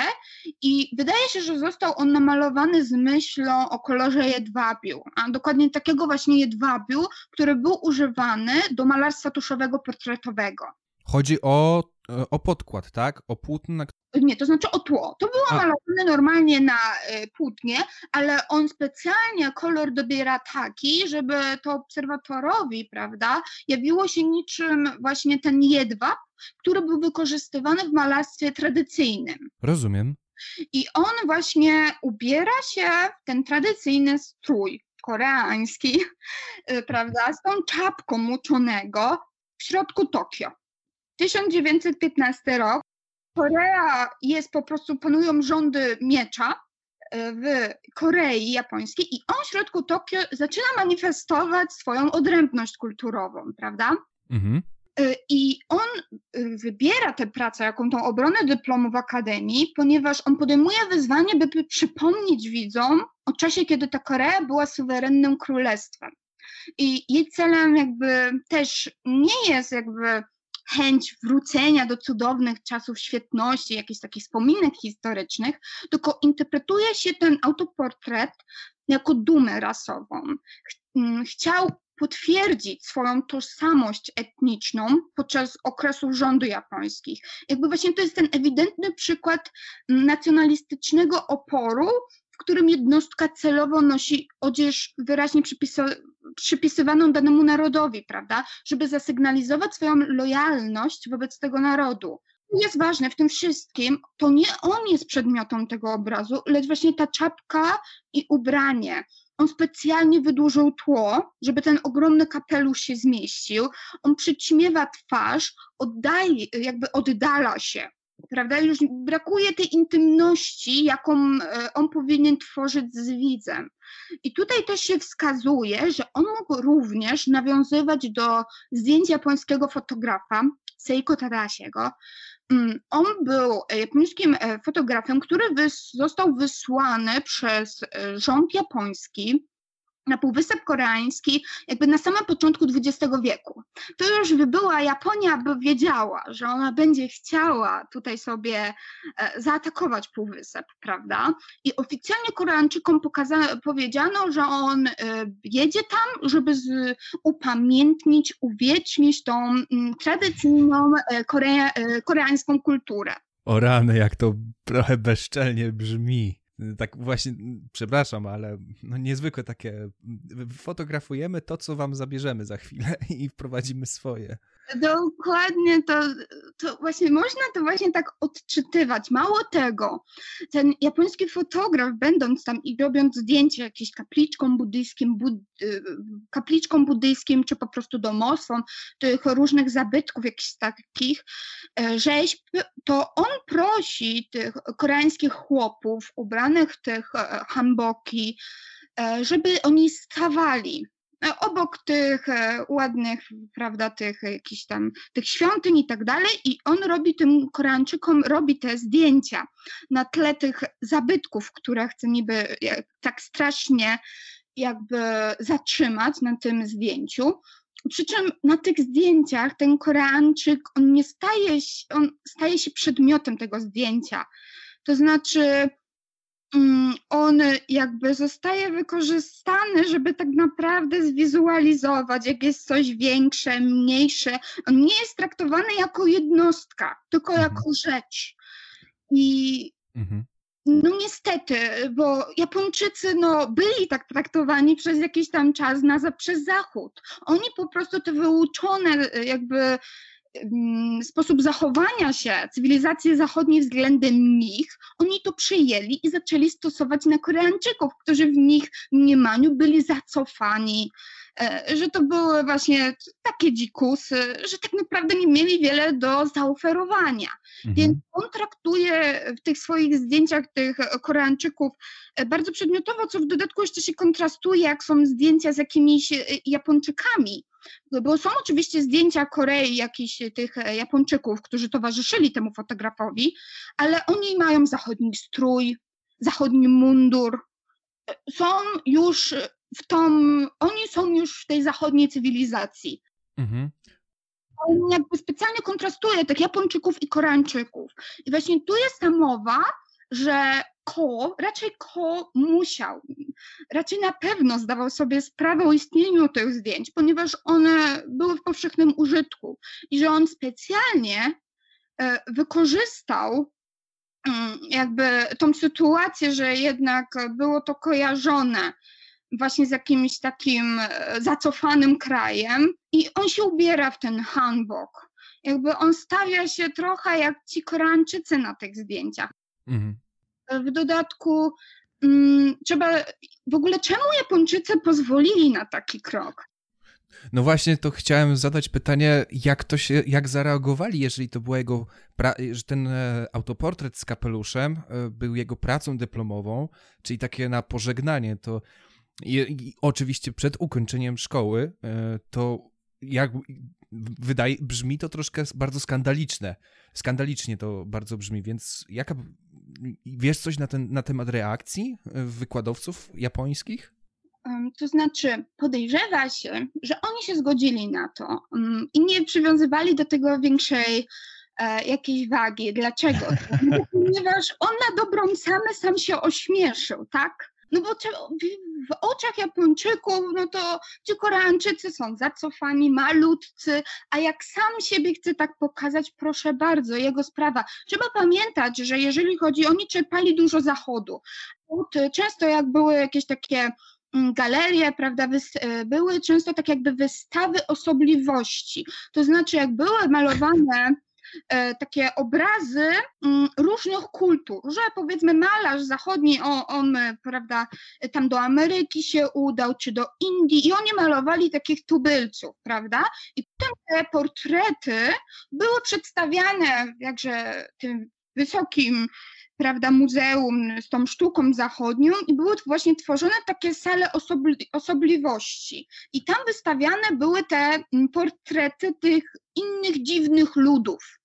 i wydaje się, że został on namalowany z myślą o kolorze jedwabiu, a dokładnie takiego właśnie jedwabiu, który był używany do malarstwa tuszowego portretowego. Chodzi o, o podkład, tak? O płótno, nie, to znaczy o tło. To było A. malowane normalnie na y, płótnie, ale on specjalnie kolor dobiera taki, żeby to obserwatorowi, prawda, jawiło się niczym właśnie ten jedwab, który był wykorzystywany w malarstwie tradycyjnym. Rozumiem. I on właśnie ubiera się w ten tradycyjny strój koreański, y, [laughs] prawda, z tą czapką muczonego w środku Tokio. 1915 rok, Korea jest po prostu, panują rządy miecza e, w Korei Japońskiej i on w środku Tokio zaczyna manifestować swoją odrębność kulturową, prawda? Mhm. E, I on e, wybiera tę pracę, jaką tą obronę dyplomu w Akademii, ponieważ on podejmuje wyzwanie, by przypomnieć widzom o czasie, kiedy ta Korea była suwerennym królestwem. I jej celem jakby też nie jest jakby chęć wrócenia do cudownych czasów świetności, jakichś takich wspominek historycznych, tylko interpretuje się ten autoportret jako dumę rasową. Mm, chciał potwierdzić swoją tożsamość etniczną podczas okresu rządu japońskich. Jakby właśnie to jest ten ewidentny przykład nacjonalistycznego oporu, którym jednostka celowo nosi odzież wyraźnie przypisywaną danemu narodowi, prawda, żeby zasygnalizować swoją lojalność wobec tego narodu. Jest ważne w tym wszystkim, to nie on jest przedmiotem tego obrazu, lecz właśnie ta czapka i ubranie. On specjalnie wydłużył tło, żeby ten ogromny kapelusz się zmieścił. On przyćmiewa twarz, oddaje, jakby oddala się prawda? Już brakuje tej intymności, jaką e, on powinien tworzyć z widzem. I tutaj też się wskazuje, że on mógł również nawiązywać do zdjęć japońskiego fotografa Seiko Tadasiego. Mm, on był japońskim e, fotografem, który został wysłany przez e, rząd japoński na Półwysep Koreański jakby na samym początku XX wieku. To już by była Japonia, by wiedziała, że ona będzie chciała tutaj sobie e, zaatakować Półwysep, prawda? I oficjalnie Koreańczykom pokaza- powiedziano, że on e, jedzie tam, żeby z, upamiętnić, uwiecznić tą m, tradycyjną e, korea- koreańską kulturę. O rany, jak to trochę bezczelnie brzmi tak właśnie, przepraszam, ale no niezwykłe takie, fotografujemy to, co wam zabierzemy za chwilę [laughs] i wprowadzimy swoje. Dokładnie, to, to właśnie można to właśnie tak odczytywać. Mało tego, ten japoński fotograf, będąc tam i robiąc zdjęcie jakieś kapliczką buddyjskim, bud, y, kapliczką buddyjskim, czy po prostu domostwom, tych różnych zabytków jakichś takich e, rzeźb, to on prosi tych koreańskich chłopów ubranych w tych e, hanboki, e, żeby oni stawali obok tych e, ładnych, prawda, tych jakichś tam, tych świątyń i tak dalej i on robi tym Koreańczykom, robi te zdjęcia na tle tych zabytków, które chce niby e, tak strasznie jakby zatrzymać na tym zdjęciu. Przy czym na tych zdjęciach ten Koreańczyk, on nie staje się, on staje się przedmiotem tego zdjęcia. To znaczy, on jakby zostaje wykorzystany, żeby tak naprawdę zwizualizować, jak jest coś większe, mniejsze. On nie jest traktowany jako jednostka, tylko mhm. jako rzecz. I mhm. no niestety, bo Japończycy no, byli tak traktowani przez jakiś tam czas na, przez Zachód. Oni po prostu te wyuczone jakby Mm, sposób zachowania się cywilizacji zachodniej względem nich, oni to przyjęli i zaczęli stosować na Koreańczyków, którzy w nich mniemaniu byli zacofani, e, że to były właśnie takie dzikusy, że tak naprawdę nie mieli wiele do zaoferowania. Mhm. Więc on traktuje w tych swoich zdjęciach tych Koreańczyków e, bardzo przedmiotowo, co w dodatku jeszcze się kontrastuje, jak są zdjęcia z jakimiś e, Japończykami bo są oczywiście zdjęcia Korei, jakichś tych e, Japończyków, którzy towarzyszyli temu fotografowi, ale oni mają zachodni strój, zachodni mundur. Są już w tą, oni są już w tej zachodniej cywilizacji. Mhm. on jakby specjalnie kontrastuje tych Japończyków i Koreańczyków. I właśnie tu jest ta mowa, że Ko, raczej Ko musiał, raczej na pewno zdawał sobie sprawę o istnieniu tych zdjęć, ponieważ one były w powszechnym użytku i że on specjalnie e, wykorzystał mm, jakby tą sytuację, że jednak było to kojarzone właśnie z jakimś takim e, zacofanym krajem i on się ubiera w ten hanbok. Jakby on stawia się trochę jak ci Koreańczycy na tych zdjęciach. Mhm. W dodatku hmm, trzeba, w ogóle czemu Japończycy pozwolili na taki krok? No właśnie, to chciałem zadać pytanie, jak to się, jak zareagowali, jeżeli to była jego, że ten e, autoportret z kapeluszem e, był jego pracą dyplomową, czyli takie na pożegnanie, to i, i oczywiście przed ukończeniem szkoły, e, to jak wydaje, brzmi to troszkę bardzo skandaliczne. Skandalicznie to bardzo brzmi, więc jaka, wiesz coś na, ten, na temat reakcji e, wykładowców japońskich? To znaczy, podejrzewa się, że oni się zgodzili na to mm, i nie przywiązywali do tego większej e, jakiejś wagi. Dlaczego? [laughs] Ponieważ on na dobrą samę sam się ośmieszył, tak? No bo w oczach Japończyków, no to ci Koreańczycy są zacofani, malutcy, a jak sam siebie chce tak pokazać, proszę bardzo, jego sprawa. Trzeba pamiętać, że jeżeli chodzi, oni czerpali dużo zachodu. Często jak były jakieś takie mm, galerie, prawda, e, były często tak jakby wystawy osobliwości. To znaczy, jak były malowane takie obrazy mm, różnych kultur, że powiedzmy malarz zachodni, on, on prawda, tam do Ameryki się udał, czy do Indii i oni malowali takich tubylców, prawda? I potem te portrety były przedstawiane jakże tym wysokim prawda, muzeum z tą sztuką zachodnią i były właśnie tworzone takie sale osobli osobliwości. I tam wystawiane były te mm, portrety tych innych dziwnych ludów.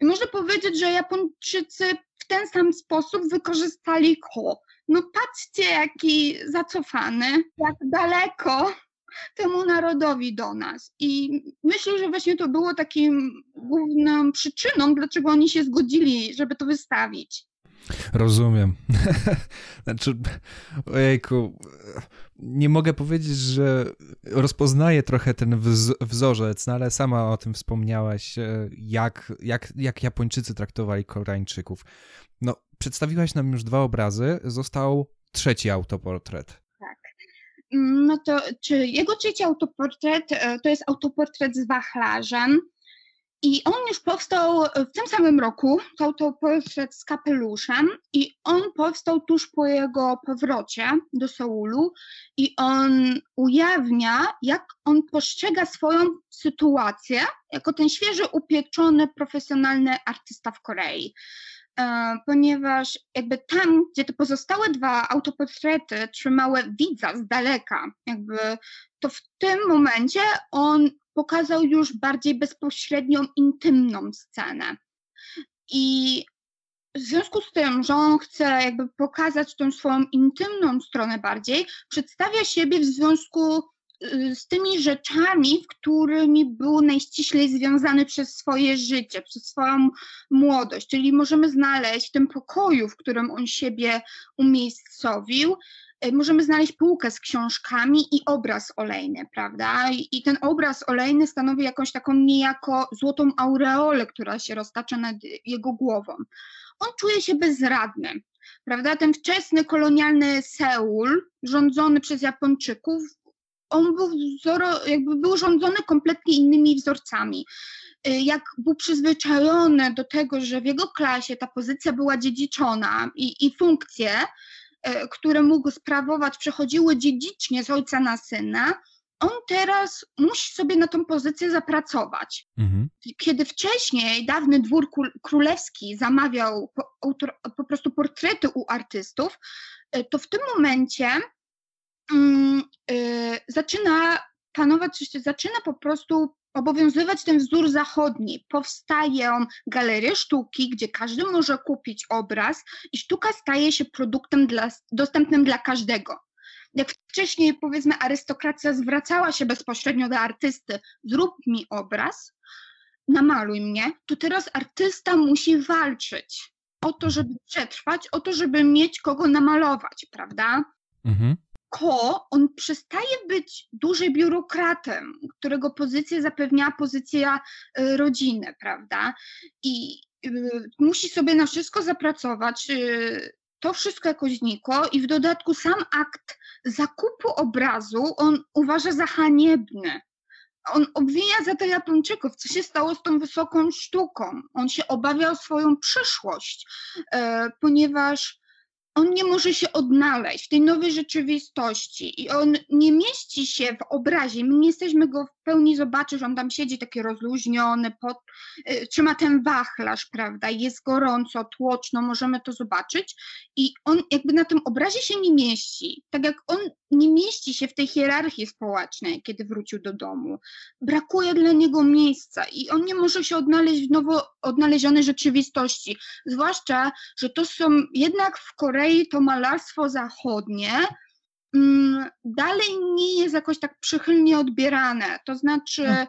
I można powiedzieć, że Japończycy w ten sam sposób wykorzystali ko. No patrzcie, jaki zacofany, jak daleko temu narodowi do nas. I myślę, że właśnie to było takim główną przyczyną, dlaczego oni się zgodzili, żeby to wystawić. Rozumiem. [laughs] znaczy, ojejku, nie mogę powiedzieć, że rozpoznaję trochę ten wzorzec, no ale sama o tym wspomniałaś, e, jak, jak, jak Japończycy traktowali Koreańczyków. No, przedstawiłaś nam już dwa obrazy, został trzeci autoportret. Tak. No to, czy jego trzeci autoportret e, to jest autoportret z wachlarzem, i on już powstał w tym samym roku, to autoportret z kapeluszem i on powstał tuż po jego powrocie do Seulu i on ujawnia, jak on postrzega swoją sytuację jako ten świeży, upieczony, profesjonalny artysta w Korei. E, ponieważ jakby tam, gdzie te pozostałe dwa autoportrety trzymały widza z daleka, jakby to w tym momencie on pokazał już bardziej bezpośrednią, intymną scenę. I w związku z tym, że on chce jakby pokazać tą swoją intymną stronę bardziej, przedstawia siebie w związku y, z tymi rzeczami, którymi był najściślej związany przez swoje życie, przez swoją młodość. Czyli możemy znaleźć w tym pokoju, w którym on siebie umiejscowił, możemy znaleźć półkę z książkami i obraz olejny, prawda? I, ten obraz olejny stanowi jakąś taką niejako złotą aureolę, która się roztacza nad jego głową. On czuje się bezradny, prawda? Ten wczesny kolonialny Seul, rządzony przez Japończyków, on był, wzoro, jakby był rządzony kompletnie innymi wzorcami. E, jak był przyzwyczajony do tego, że w jego klasie ta pozycja była dziedziczona i, i funkcje, E, które mógł sprawować, przechodziły dziedzicznie z ojca na syna, on teraz musi sobie na tą pozycję zapracować. Mhm. Kiedy wcześniej dawny dwór królewski zamawiał po, po, prostu portrety u artystów, e, to w tym momencie um, y, zaczyna panować, zaczyna po prostu obowiązywać ten wzór zachodni. Powstają galerie sztuki, gdzie każdy może kupić obraz i sztuka staje się produktem dla, dostępnym dla każdego. Jak wcześniej, powiedzmy, arystokracja zwracała się bezpośrednio do artysty, zrób mi obraz, namaluj mnie, to teraz artysta musi walczyć o to, żeby przetrwać, o to, żeby mieć kogo namalować, prawda? Mhm. Ko, on przestaje być dużym biurokratem, którego pozycję zapewnia pozycja y, rodziny, prawda? I y, musi sobie na wszystko zapracować, y, to wszystko jakoś znikło i w dodatku sam akt zakupu obrazu on uważa za haniebny on obwinia za to Japończyków, co się stało z tą wysoką sztuką. On się obawia o swoją przyszłość, e, ponieważ on nie może się odnaleźć w tej nowej rzeczywistości i on nie mieści się w obrazie. My nie jesteśmy go w pełni zobaczyć, on tam siedzi taki rozluźniony, pod, y, trzyma ten wachlarz, prawda, jest gorąco, tłoczno, możemy to zobaczyć i on jakby na tym obrazie się nie mieści. Tak jak on nie mieści się w tej hierarchii społecznej, kiedy wrócił do domu. Brakuje dla niego miejsca i on nie może się odnaleźć w nowo odnalezionej rzeczywistości. Zwłaszcza, że to są jednak w Korei to malarstwo zachodnie, mm, dalej nie jest jakoś tak przychylnie odbierane. To znaczy, no. e,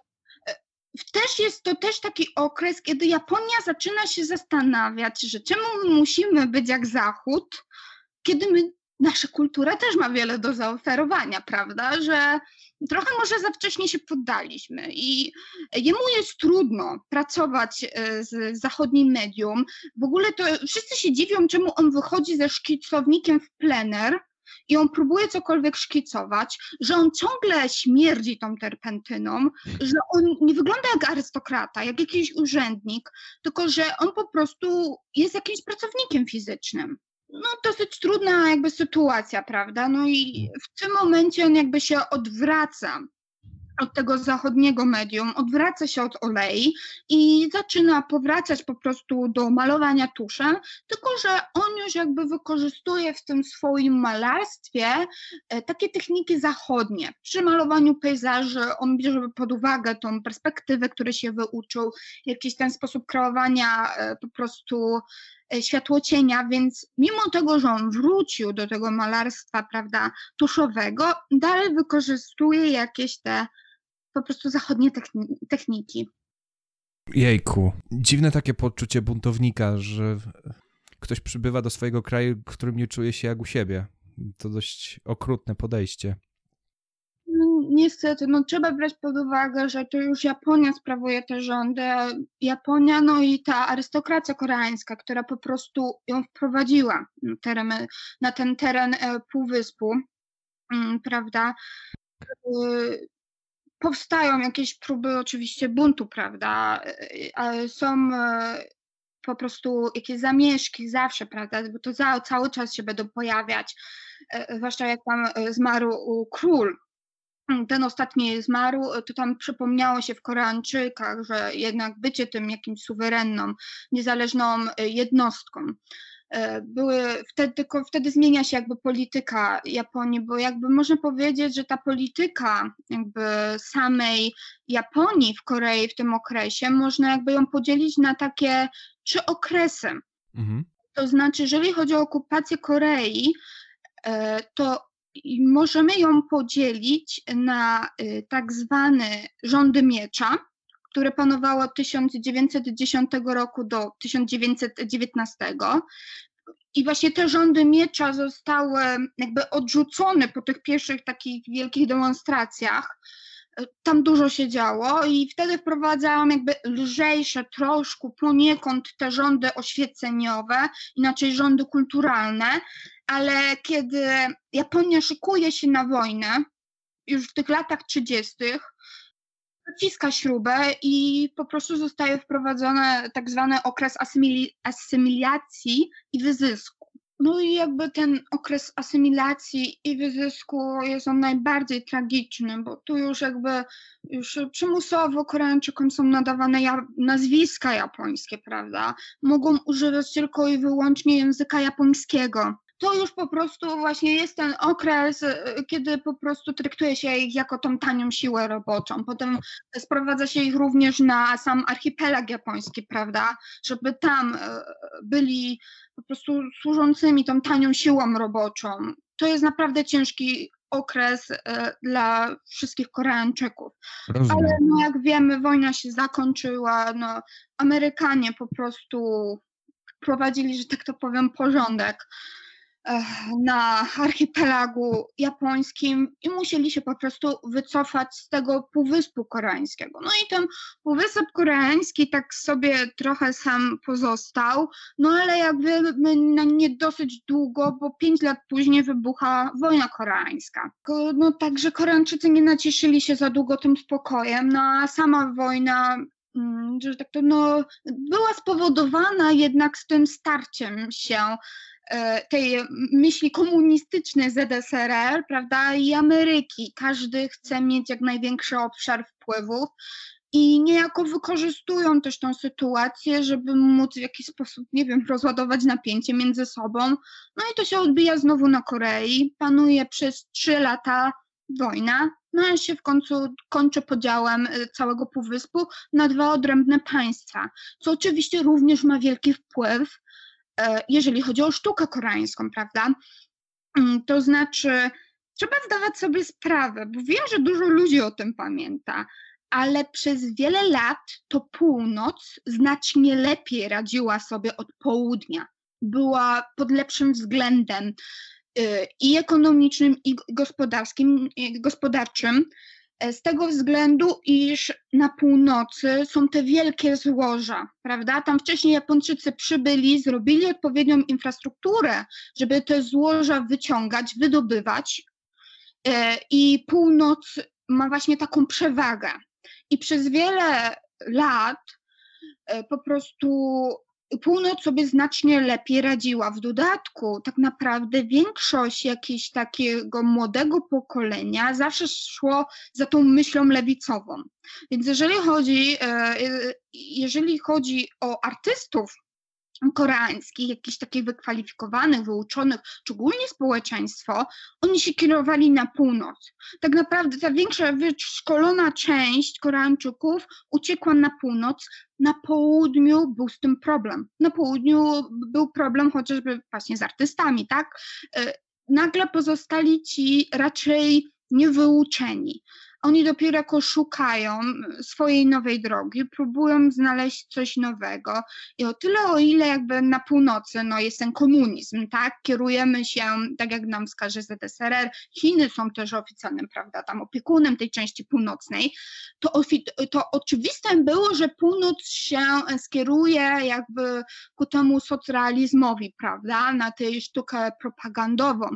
też jest to też taki okres, kiedy Japonia zaczyna się zastanawiać, że czemu my musimy być jak Zachód, kiedy my nasza kultura też ma wiele do zaoferowania, prawda? Że trochę może za wcześnie się poddaliśmy i jemu jest trudno pracować e, z zachodnim medium. W ogóle to wszyscy się dziwią, czemu on wychodzi ze szkicownikiem w plener i on próbuje cokolwiek szkicować, że on ciągle śmierdzi tą terpentyną, że on nie wygląda jak arystokrata, jak jakiś urzędnik, tylko że on po prostu jest jakimś pracownikiem fizycznym no, dosyć trudna jakby sytuacja, prawda? No i w tym momencie on jakby się odwraca od tego zachodniego medium, odwraca się od olei i zaczyna powracać po prostu do malowania tuszem, tylko że on już jakby wykorzystuje w tym swoim malarstwie e, takie techniki zachodnie. Przy malowaniu pejzaży on bierze pod uwagę tą perspektywę, której się wyuczył, jakiś ten sposób kreowania e, po prostu E, światłocienia, więc mimo tego, że on wrócił do tego malarstwa, prawda, tuszowego, dalej wykorzystuje jakieś te po prostu zachodnie techniki. Jejku, dziwne takie poczucie buntownika, że ktoś przybywa do swojego kraju, w którym nie czuje się jak u siebie. To dość okrutne podejście niestety, no trzeba brać pod uwagę, że to już Japonia sprawuje te rządy. Japonia, no i ta arystokracja koreańska, która po prostu ją wprowadziła na, na ten teren e, półwyspu, mm, prawda? Y, powstają jakieś próby oczywiście buntu, prawda? Y, są e, po prostu jakieś zamieszki zawsze, prawda? Bo to za, cały czas się będą pojawiać, e, zwłaszcza jak tam zmarł król, ten ostatni zmarł, to tam przypomniało się w Koreańczykach, że jednak bycie tym jakimś suwerenną, niezależną e, jednostką. E, były wtedy, tylko wtedy zmienia się jakby polityka Japonii, bo jakby można powiedzieć, że ta polityka jakby samej Japonii w Korei w tym okresie, można jakby ją podzielić na takie trzy okresy. Mhm. To znaczy, jeżeli chodzi o okupację Korei, e, to możemy ją podzielić na y, tak zwane rządy miecza, które panowało od 1910 roku do 1919. I właśnie te rządy miecza zostały jakby odrzucone po tych pierwszych takich wielkich demonstracjach. Tam dużo się działo i wtedy wprowadzałam jakby lżejsze troszkę poniekąd te rządy oświeceniowe, inaczej rządy kulturalne, ale kiedy Japonia szykuje się na wojnę, już w tych latach 30., dociska śrubę i po prostu zostaje wprowadzony tak zwany okres asymi asymilacji i wyzysku. No i jakby ten okres asymilacji i wyzysku jest on najbardziej tragiczny, bo tu już jakby już przymusowo Koreańczykom są nadawane ja nazwiska japońskie, prawda? Mogą używać tylko i wyłącznie języka japońskiego to już po prostu właśnie jest ten okres, y, kiedy po prostu traktuje się ich jako tą tanią siłę roboczą. Potem sprowadza się ich również na sam archipelag japoński, prawda, żeby tam y, byli po prostu służącymi tą tanią siłą roboczą. To jest naprawdę ciężki okres dla wszystkich Koreańczyków. Rozumiem. Ale no, jak wiemy, wojna się zakończyła, no, Amerykanie po prostu prowadzili, że tak to powiem, porządek na archipelagu japońskim i musieli się po prostu wycofać z tego półwyspu koreańskiego. No i ten półwysep koreański tak sobie trochę sam pozostał, no ale jak wiemy, na nie dosyć długo, bo pięć lat później wybucha wojna koreańska. No także Koreańczycy nie nacieszyli się za długo tym spokojem, no a sama wojna mm, że tak to no, była spowodowana jednak z tym starciem się tej myśli komunistycznej ZSRR, prawda, i Ameryki. Każdy chce mieć jak największy obszar wpływów i niejako wykorzystują też tą sytuację, żeby móc w jakiś sposób, nie wiem, rozładować napięcie między sobą. No i to się odbija znowu na Korei. Panuje przez trzy lata wojna, no i się w końcu kończy podziałem e, całego półwyspu na dwa odrębne państwa, co oczywiście również ma wielki wpływ E, jeżeli chodzi o sztukę koreańską, prawda? Mm, to znaczy, trzeba zdawać sobie sprawę, bo wiem, że dużo ludzi o tym pamięta, ale przez wiele lat to północ znacznie lepiej radziła sobie od południa. Była pod lepszym względem y, i ekonomicznym, i i gospodarczym. E, z tego względu, iż na północy są te wielkie złoża, prawda? Tam wcześniej Japończycy przybyli, zrobili odpowiednią infrastrukturę, żeby te złoża wyciągać, wydobywać. E, I północ ma właśnie taką przewagę. I przez wiele lat e, po prostu północ sobie znacznie lepiej radziła. W dodatku, tak naprawdę większość jakiegoś takiego młodego pokolenia zawsze szło za tą myślą lewicową. Więc jeżeli chodzi, e, jeżeli chodzi o artystów, koreańskich, jakichś takich wykwalifikowanych, wyuczonych, szczególnie społeczeństwo, oni się kierowali na północ. Tak naprawdę ta większa wyszkolona część Koreańczyków uciekła na północ, na południu był z tym problem. Na południu był problem chociażby właśnie z artystami, tak? E, nagle pozostali ci raczej niewyuczeni. Oni dopiero jako szukają swojej nowej drogi, próbują znaleźć coś nowego. I o tyle, o ile jakby na północy no jest ten komunizm, tak, kierujemy się, tak jak nam wskaże ZSRR, Chiny są też oficjalnym, prawda, tam opiekunem tej części północnej, to, to oczywiste było, że północ się skieruje jakby ku temu socrealizmowi, prawda, na tej sztukę propagandową.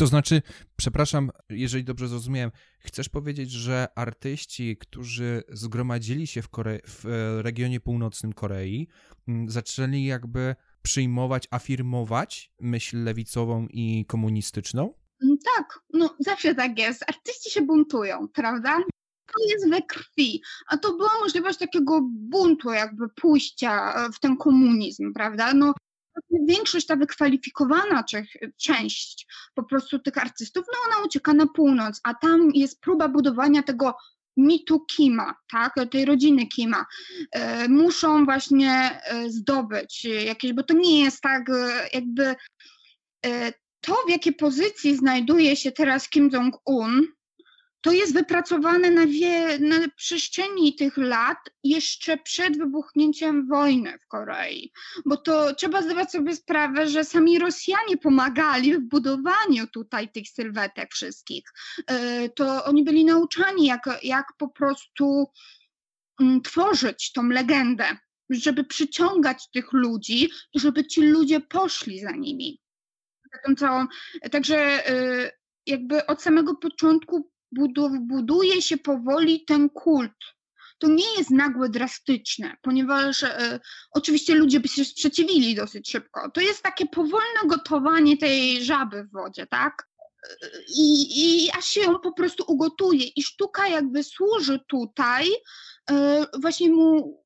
To znaczy, przepraszam, jeżeli dobrze zrozumiałem, chcesz powiedzieć, że artyści, którzy zgromadzili się w, Kore- w e, regionie północnym Korei, zaczęli jakby przyjmować, afirmować myśl lewicową i komunistyczną? Tak, no zawsze tak jest. Artyści się buntują, prawda? To jest we krwi. A to była możliwość takiego buntu, jakby pójścia w ten komunizm, prawda? No, większość ta wykwalifikowana część po prostu tych artystów, no ona ucieka na północ, a tam jest próba budowania tego mitu Kima, tak, tej rodziny Kima, e, muszą właśnie e, zdobyć jakieś, bo to nie jest tak e, jakby to, w jakiej pozycji znajduje się teraz Kim Jong-un, to jest wypracowane na, wie, na przestrzeni tych lat jeszcze przed wybuchnięciem wojny w Korei. Bo to trzeba zdawać sobie sprawę, że sami Rosjanie pomagali w budowaniu tutaj tych sylwetek wszystkich. E, to oni byli nauczani, jak, jak po prostu mm, tworzyć tą legendę, żeby przyciągać tych ludzi żeby ci ludzie poszli za nimi. Całą, także e, jakby od samego początku buduje się powoli ten kult. To nie jest nagłe, drastyczne, ponieważ e, oczywiście ludzie by się sprzeciwili dosyć szybko. To jest takie powolne gotowanie tej żaby w wodzie, tak? I, i aż się ją po prostu ugotuje. I sztuka jakby służy tutaj e, właśnie mu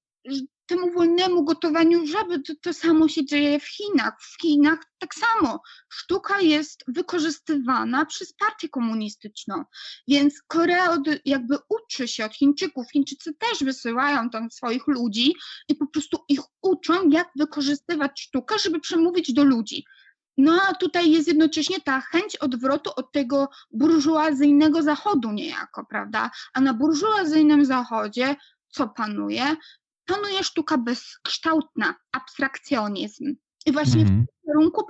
temu wolnemu gotowaniu żaby to, to samo się dzieje w Chinach. W Chinach tak samo. Sztuka jest wykorzystywana przez partię komunistyczną. Więc Korea od, jakby uczy się od Chińczyków. Chińczycy też wysyłają tam swoich ludzi i po prostu ich uczą, jak wykorzystywać sztukę, żeby przemówić do ludzi. no a tutaj jest jednocześnie ta chęć odwrotu od tego burżuazyjnego zachodu niejako, prawda? A na burżuazyjnym zachodzie co panuje? Panuje sztuka bezkształtna, abstrakcjonizm. I właśnie w tym kierunku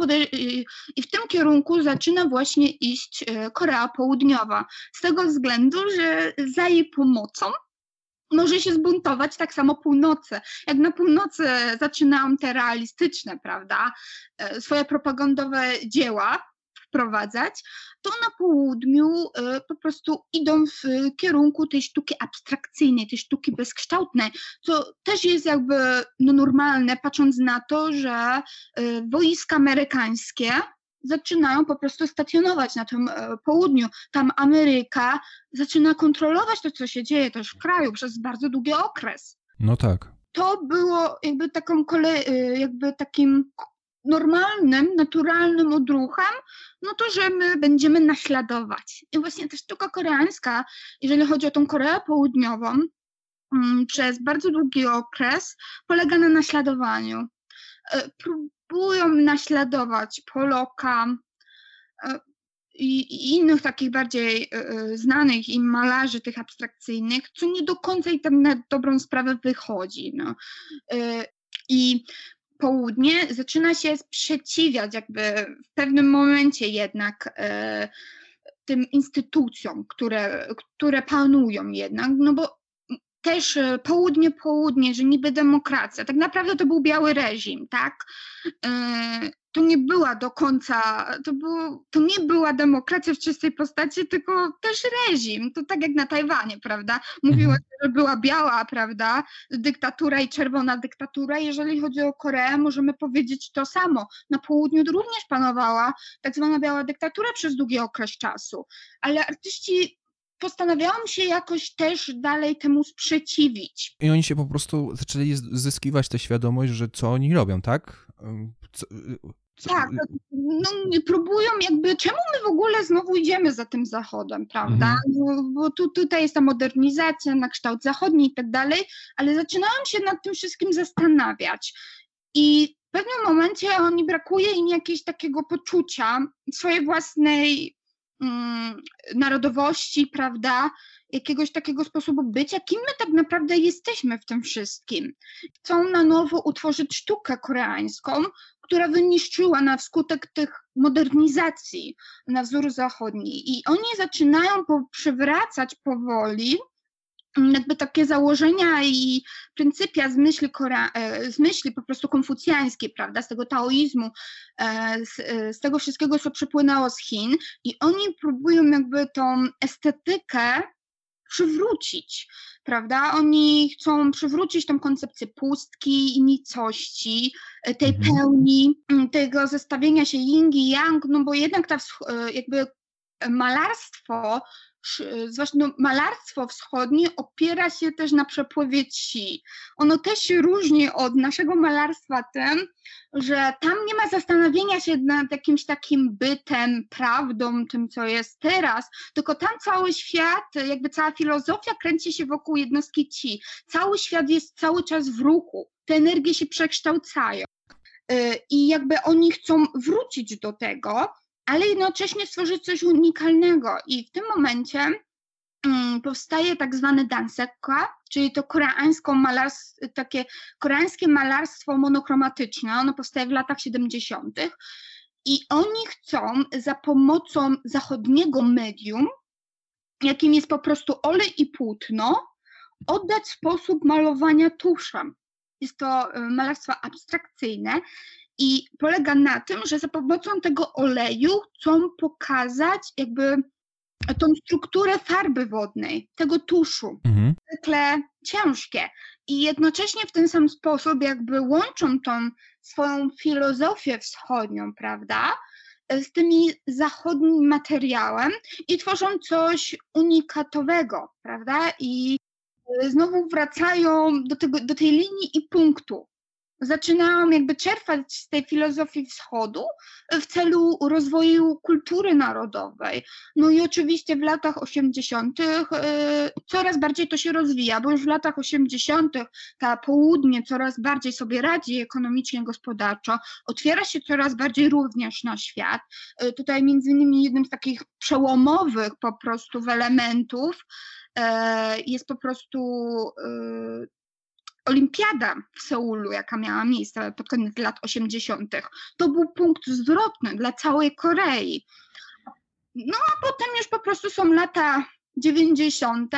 i w tym kierunku zaczyna właśnie iść e, Korea Południowa. Z tego względu, że za jej pomocą może się zbuntować tak samo północy. Jak na północy zaczynałam te realistyczne, prawda, e, swoje propagandowe dzieła wprowadzać, to na południu e, po prostu idą w kierunku tej sztuki abstrakcyjnej, tej sztuki bezkształtnej, co też jest jakby no, normalne, patrząc na to, że e, wojska amerykańskie zaczynają po prostu stacjonować na tym e, południu. Tam Ameryka zaczyna kontrolować to, co się dzieje też w kraju przez bardzo długi okres. No tak. To było jakby taką kolej, jakby takim normalnym, naturalnym odruchem, no to, że my będziemy naśladować. I właśnie ta sztuka koreańska, jeżeli chodzi o tą Koreę Południową, mm, przez bardzo długi okres polega na naśladowaniu. E, próbują naśladować Poloka e, i, innych takich bardziej e, znanych im malarzy tych abstrakcyjnych, co nie do końca i tam na dobrą sprawę wychodzi. No. I południe zaczyna się sprzeciwiać jakby w pewnym momencie jednak e, tym instytucjom, które, które panują jednak, no bo też e, południe, południe, że niby demokracja. Tak naprawdę to był biały reżim, tak? E, to nie była do końca, to, było, to nie była demokracja w czystej postaci, tylko też reżim. To tak jak na Tajwanie, prawda? Mówiło mhm. się, że była biała, prawda? Dyktatura i czerwona dyktatura. Jeżeli chodzi o Koreę, możemy powiedzieć to samo. Na południu również panowała tak zwana biała dyktatura przez długi okres czasu. Ale artyści postanawiałam się jakoś też dalej temu sprzeciwić. I oni się po prostu zaczęli zyskiwać tę świadomość, że co oni robią, tak? Co, tak, no, próbują jakby, czemu my w ogóle znowu idziemy za tym zachodem, prawda? Mhm. Bo, bo tu, tutaj jest ta modernizacja na kształt zachodni i tak dalej, ale zaczynałam się nad tym wszystkim zastanawiać. I w pewnym momencie oni brakuje im jakiegoś takiego poczucia swojej własnej narodowości, prawda? Jakiegoś takiego sposobu bycia, kim my tak naprawdę jesteśmy w tym wszystkim. Chcą na nowo utworzyć sztukę koreańską, która wyniszczyła na wskutek tych modernizacji na wzór zachodni. I oni zaczynają przywracać powoli mm, jakby takie założenia i pryncypia z myśli, Kora, e, z myśli po prostu konfucjańskiej, prawda, z tego taoizmu, e, z, e, z tego wszystkiego, co przypłynęło z Chin i oni próbują jakby tą estetykę przywrócić, prawda? Oni chcą przywrócić tą koncepcję pustki i nicości, tej mhm. pełni, tego zestawienia się yin i yang, no bo jednak ta jakby malarstwo zwłaszcza no, malarstwo wschodnie opiera się też na przepływie ci. Ono też się różni od naszego malarstwa tym, że tam nie ma zastanowienia się nad jakimś takim bytem, prawdą, tym, co jest teraz, tylko tam cały świat, jakby cała filozofia kręci się wokół jednostki ci. Cały świat jest cały czas w ruchu, te energie się przekształcają. Y, I jakby oni chcą wrócić do tego, ale jednocześnie stworzyć coś unikalnego. I w tym momencie um, powstaje tak zwane dansekka, czyli to koreańską malarstwo, takie koreańskie malarstwo monochromatyczne. Ono powstaje w latach 70. I oni chcą za pomocą zachodniego medium, jakim jest po prostu olej i płótno, oddać sposób malowania tuszem. Jest to y, malarstwo abstrakcyjne i polega na tym, że za pomocą tego oleju chcą pokazać jakby tą strukturę farby wodnej, tego tuszu, mhm. zwykle ciężkie. I jednocześnie w ten sam sposób jakby łączą tą swoją filozofię wschodnią, prawda, z tymi zachodnim materiałem i tworzą coś unikatowego, prawda, i znowu wracają do, tego, do tej linii i punktu, zaczynałam jakby czerpać z tej filozofii wschodu w celu rozwoju kultury narodowej. No i oczywiście w latach 80. coraz bardziej to się rozwija, bo już w latach 80. ta południe coraz bardziej sobie radzi ekonomicznie, gospodarczo, otwiera się coraz bardziej również na świat. Tutaj między innymi jednym z takich przełomowych po prostu elementów e, jest po prostu e, olimpiada w Seulu, jaka miała miejsce pod koniec lat 80., to był punkt zwrotny dla całej Korei. No a potem już po prostu są lata 90.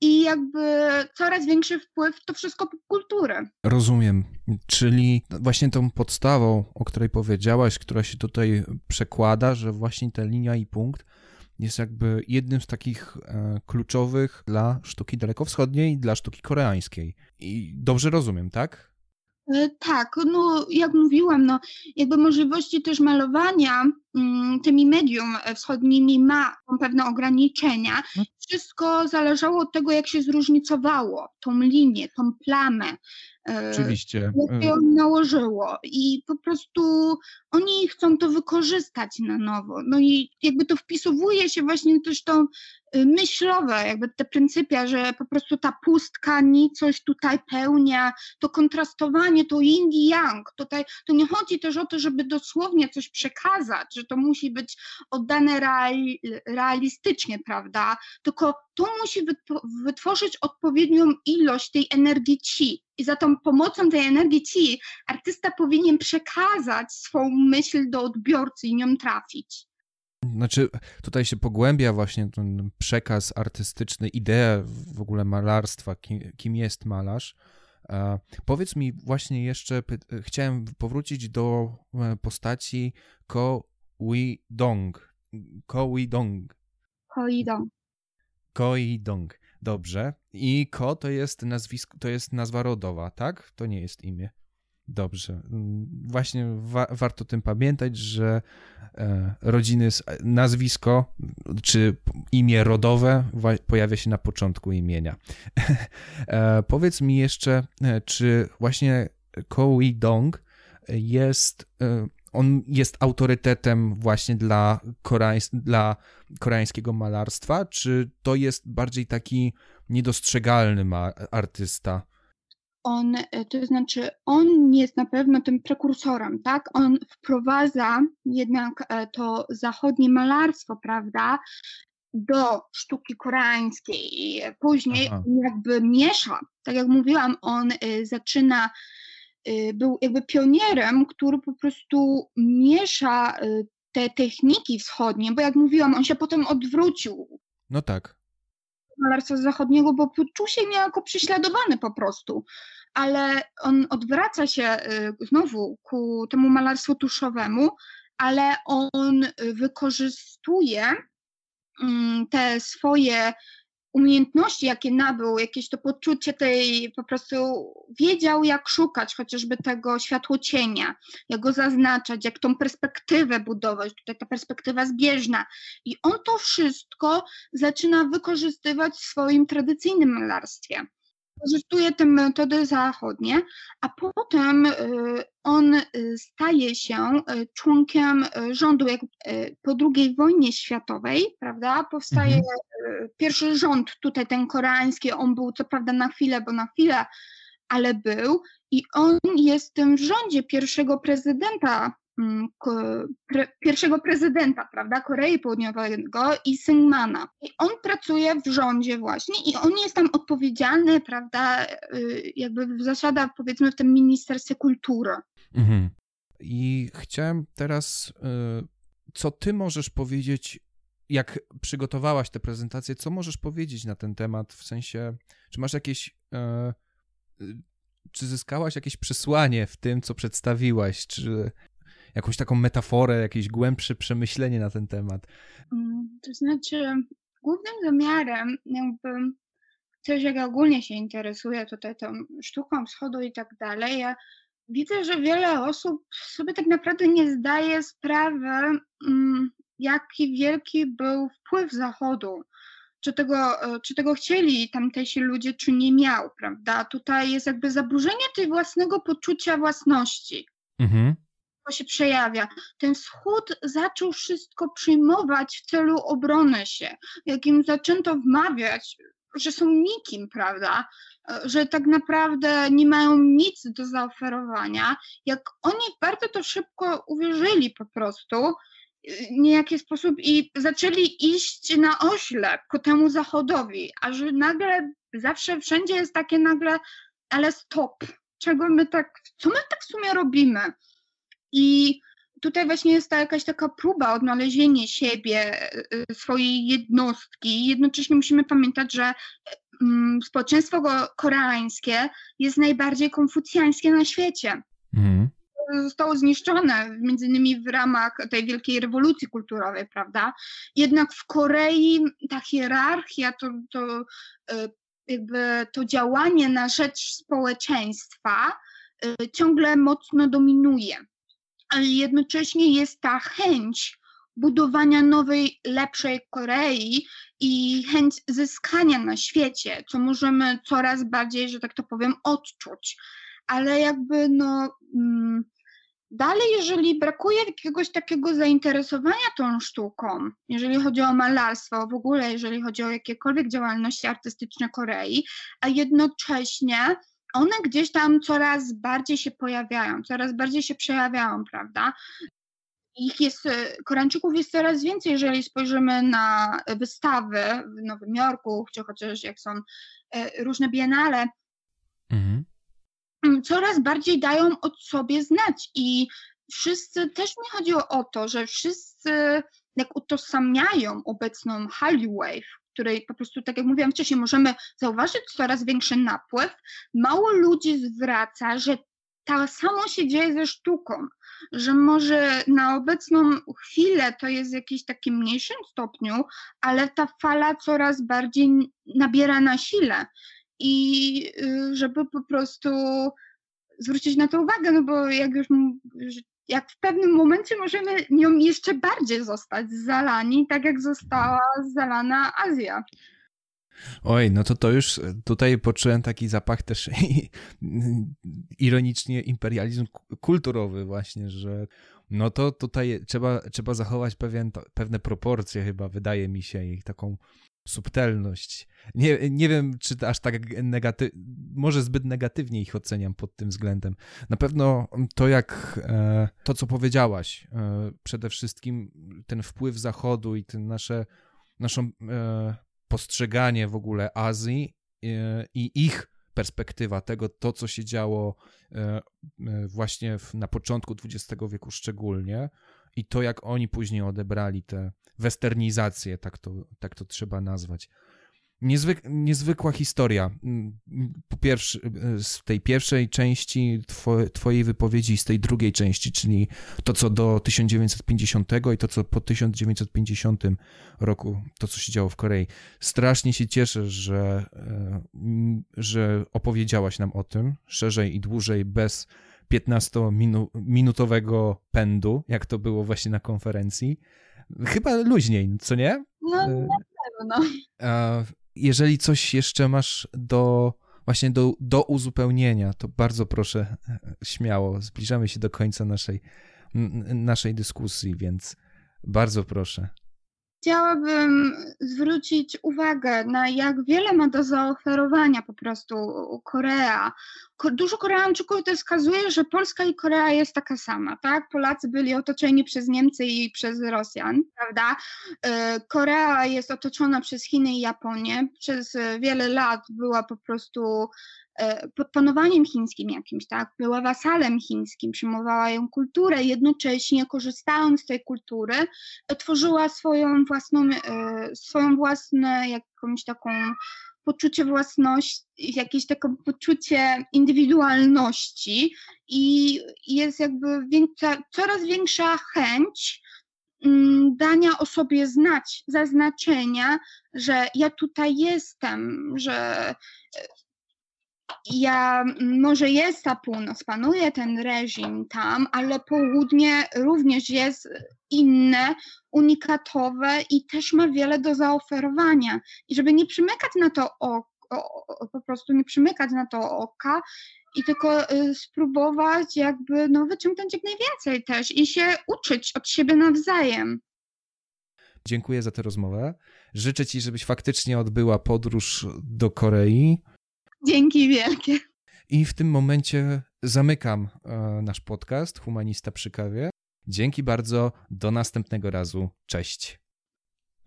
i jakby coraz większy wpływ to wszystko kultury. Rozumiem. Czyli właśnie tą podstawą, o której powiedziałaś, która się tutaj przekłada, że właśnie ta linia i punkt jest jakby jednym z takich e, kluczowych dla sztuki dalekowschodniej dla sztuki koreańskiej. I dobrze rozumiem, tak? E, tak, no jak mówiłam, no jakby możliwości też malowania tymi medium wschodnimi ma pewne ograniczenia. No. Wszystko zależało od tego, jak się zróżnicowało tą linię, tą plamę. E, Oczywiście. Jak ją nałożyło i po prostu oni chcą to wykorzystać na nowo. No i jakby to wpisuje się właśnie też tą y, myślowe, jakby te pryncypia, że po prostu ta pustka coś tutaj pełnia, to kontrastowanie, to yin i yang. Tutaj to nie chodzi też o to, żeby dosłownie coś przekazać, że to musi być oddane reali, realistycznie, prawda? Tylko to musi wytworzyć odpowiednią ilość tej energii ci. I za tą pomocą tej energii ci artysta powinien przekazać swą myśl do odbiorcy i nią trafić. Znaczy, tutaj się pogłębia właśnie ten przekaz artystyczny, idea w ogóle malarstwa, kim, kim jest malarz. E, powiedz mi właśnie jeszcze, chciałem powrócić do e, postaci Ko Dong. Ko Wi Dong. Ko Wi Dong. Ko Wi Dong. Dobrze. I Ko to jest nazwisko, to jest nazwa rodowa, tak? To nie jest imię. Dobrze. Mm, właśnie wa warto tym pamiętać, że e, rodziny, nazwisko czy imię rodowe pojawia się na początku imienia. [laughs] e, powiedz mi jeszcze, e, czy właśnie Ko Dong jest, e, on jest autorytetem właśnie dla, koreańs dla koreańskiego malarstwa, czy to jest bardziej taki niedostrzegalny artysta? on, e, to znaczy on jest na pewno tym prekursorem, tak? On wprowadza jednak e, to zachodnie malarstwo, prawda, do sztuki koreańskiej i później Aha. jakby miesza. Tak jak mówiłam, on e, zaczyna, był jakby pionierem, który po prostu miesza te techniki wschodnie, bo jak mówiłam, on się potem odwrócił. No tak malarstwa zachodniego, bo czuł się niejako prześladowany po prostu. Ale on odwraca się y, znowu ku temu malarstwu tuszowemu, ale on wykorzystuje mm, te swoje umiejętności, jakie nabył, jakieś to poczucie tej, po prostu wiedział, jak szukać chociażby tego światłocienia, jak go zaznaczać, jak tą perspektywę budować, tutaj ta perspektywa zbieżna. I on to wszystko zaczyna wykorzystywać w swoim tradycyjnym malarstwie wykorzystuje te metody zachodnie, a potem y, on y, staje się y, członkiem rządu jak po II wojnie światowej, prawda? Powstaje mhm. pierwszy rząd tutaj ten koreański, on był co prawda na chwilę, bo na chwilę, ale był i on jest tym w rządzie pierwszego prezydenta pre, pierwszego prezydenta, prawda, Korei Południowego i Syngmana. I on pracuje w rządzie właśnie i on jest tam odpowiedzialny, prawda, y, jakby w zasadach powiedzmy w tym Ministerstwie Kultury. Mhm. I chciałem teraz, y, co ty możesz powiedzieć, jak przygotowałaś tę prezentację, co możesz powiedzieć na ten temat, w sensie, czy masz jakieś y, czy zyskałaś jakieś przesłanie w tym, co przedstawiłaś? Czy jakąś taką metaforę, jakieś głębsze przemyślenie na ten temat? Mm, to znaczy, głównym zamiarem, jakby też jak ogólnie się interesuje tutaj tą sztuką wschodu i tak dalej, ja widzę, że wiele osób sobie tak naprawdę nie zdaje sprawy, mm, jaki wielki był wpływ Zachodu czy tego, czy tego chcieli tamtejsi ludzie, czy nie miał, prawda? Tutaj jest jakby zaburzenie tej własnego poczucia własności. Mhm. To się przejawia. Ten wschód zaczął wszystko przyjmować w celu obrony się, jakim zaczęto wmawiać, że są nikim, prawda? Że tak naprawdę nie mają nic do zaoferowania. Jak oni bardzo to szybko uwierzyli po prostu, niejaki sposób i zaczęli iść na oślep ku temu zachodowi, a że nagle zawsze wszędzie jest takie nagle, ale stop, czego my tak, co my tak w sumie robimy? I tutaj właśnie jest ta jakaś taka próba odnalezienia siebie, y, swojej jednostki. Jednocześnie musimy pamiętać, że mm, społeczeństwo koreańskie jest najbardziej konfucjańskie na świecie. Mhm. Zostało zniszczone między innymi w ramach tej wielkiej rewolucji kulturowej, prawda? Jednak w Korei ta hierarchia, to, to y, jakby to działanie na rzecz społeczeństwa y, ciągle mocno dominuje ale jednocześnie jest ta chęć budowania nowej, lepszej Korei i chęć zyskania na świecie, co możemy coraz bardziej, że tak to powiem, odczuć. Ale jakby no. Mm, dalej, jeżeli brakuje jakiegoś takiego zainteresowania tą sztuką, jeżeli chodzi o malarstwo, w ogóle jeżeli chodzi o jakiekolwiek działalności artystyczne Korei, a jednocześnie one gdzieś tam coraz bardziej się pojawiają, coraz bardziej się przejawiają, prawda? Ich jest, e, Koreańczyków jest coraz więcej, jeżeli spojrzymy na wystawy w Nowym Jorku, czy chociaż jak są e, różne biennale, mhm. Mm, coraz bardziej dają od sobie znać i wszyscy, też mi chodziło o to, że wszyscy jak utożsamiają obecną Hallyu Wave, której po prostu, tak jak mówiłam wcześniej, możemy zauważyć coraz większy napływ, mało ludzi zwraca, że tak samo się dzieje ze sztuką, że może na obecną chwilę to jest w jakimś takim mniejszym stopniu, ale ta fala coraz bardziej nabiera na sile. I y, żeby po prostu zwrócić na to uwagę, no bo jak już jak w pewnym momencie możemy nią jeszcze bardziej zostać zalani, tak jak została zalana Azja. Oj, no to to już tutaj poczułem taki zapach też [laughs] ironicznie imperializm kulturowy właśnie, że no to tutaj trzeba, trzeba zachować pewien, pewne proporcje chyba, wydaje mi się, i taką subtelność. Nie, nie wiem, czy aż tak negatywnie, może zbyt negatywnie ich oceniam pod tym względem. Na pewno to, jak e, to, co powiedziałaś, e, przede wszystkim ten wpływ Zachodu i ten nasze, naszą e, postrzeganie w ogóle Azji i ich perspektywa tego, to co się działo właśnie na początku XX wieku szczególnie i to jak oni później odebrali tę westernizację, tak to, tak to trzeba nazwać. Niezwyk, niezwykła historia. Mm, po pierwsze, z tej pierwszej części two, Twojej wypowiedzi, z tej drugiej części, czyli to, co do 1950 i to, co po 1950 roku, to, co się działo w Korei. Strasznie się cieszę, że, e, że opowiedziałaś nam o tym szerzej i dłużej, bez 15-minutowego pędu, jak to było właśnie na konferencji. Chyba luźniej, co nie? No, e, na pewno. Jeżeli coś jeszcze masz do właśnie do, do uzupełnienia, to bardzo proszę e, śmiało. Zbliżamy się do końca naszej, naszej dyskusji, więc bardzo proszę chciałabym zwrócić uwagę na jak wiele ma do zaoferowania po prostu Korea. Dużo Koreańczyków to wskazuje, że Polska i Korea jest taka sama, tak? Polacy byli otoczeni przez Niemcy i przez Rosjan, prawda? E, Korea jest otoczona przez Chiny i Japonię. Przez wiele lat była po prostu pod panowaniem chińskim jakimś, tak? Była wasalem chińskim, przyjmowała ją kulturę, jednocześnie korzystając z tej kultury, tworzyła swoją własną, e, swoją własną jakąś taką poczucie własności, jakieś takie poczucie indywidualności i jest jakby większa, coraz większa chęć mm, dania o sobie znać, zaznaczenia, że ja tutaj jestem, że ja, może jest ta północ, panuje ten reżim tam, ale południe również jest inne, unikatowe i też ma wiele do zaoferowania. I żeby nie przymykać na to oko, po prostu nie przymykać na to oka i tylko y, spróbować jakby no, wyciągnąć jak najwięcej też i się uczyć od siebie nawzajem. Dziękuję za tę rozmowę. Życzę Ci, żebyś faktycznie odbyła podróż do Korei. Dzięki wielkie. I w tym momencie zamykam e, nasz podcast Humanista przy kawie. Dzięki bardzo. Do następnego razu. Cześć.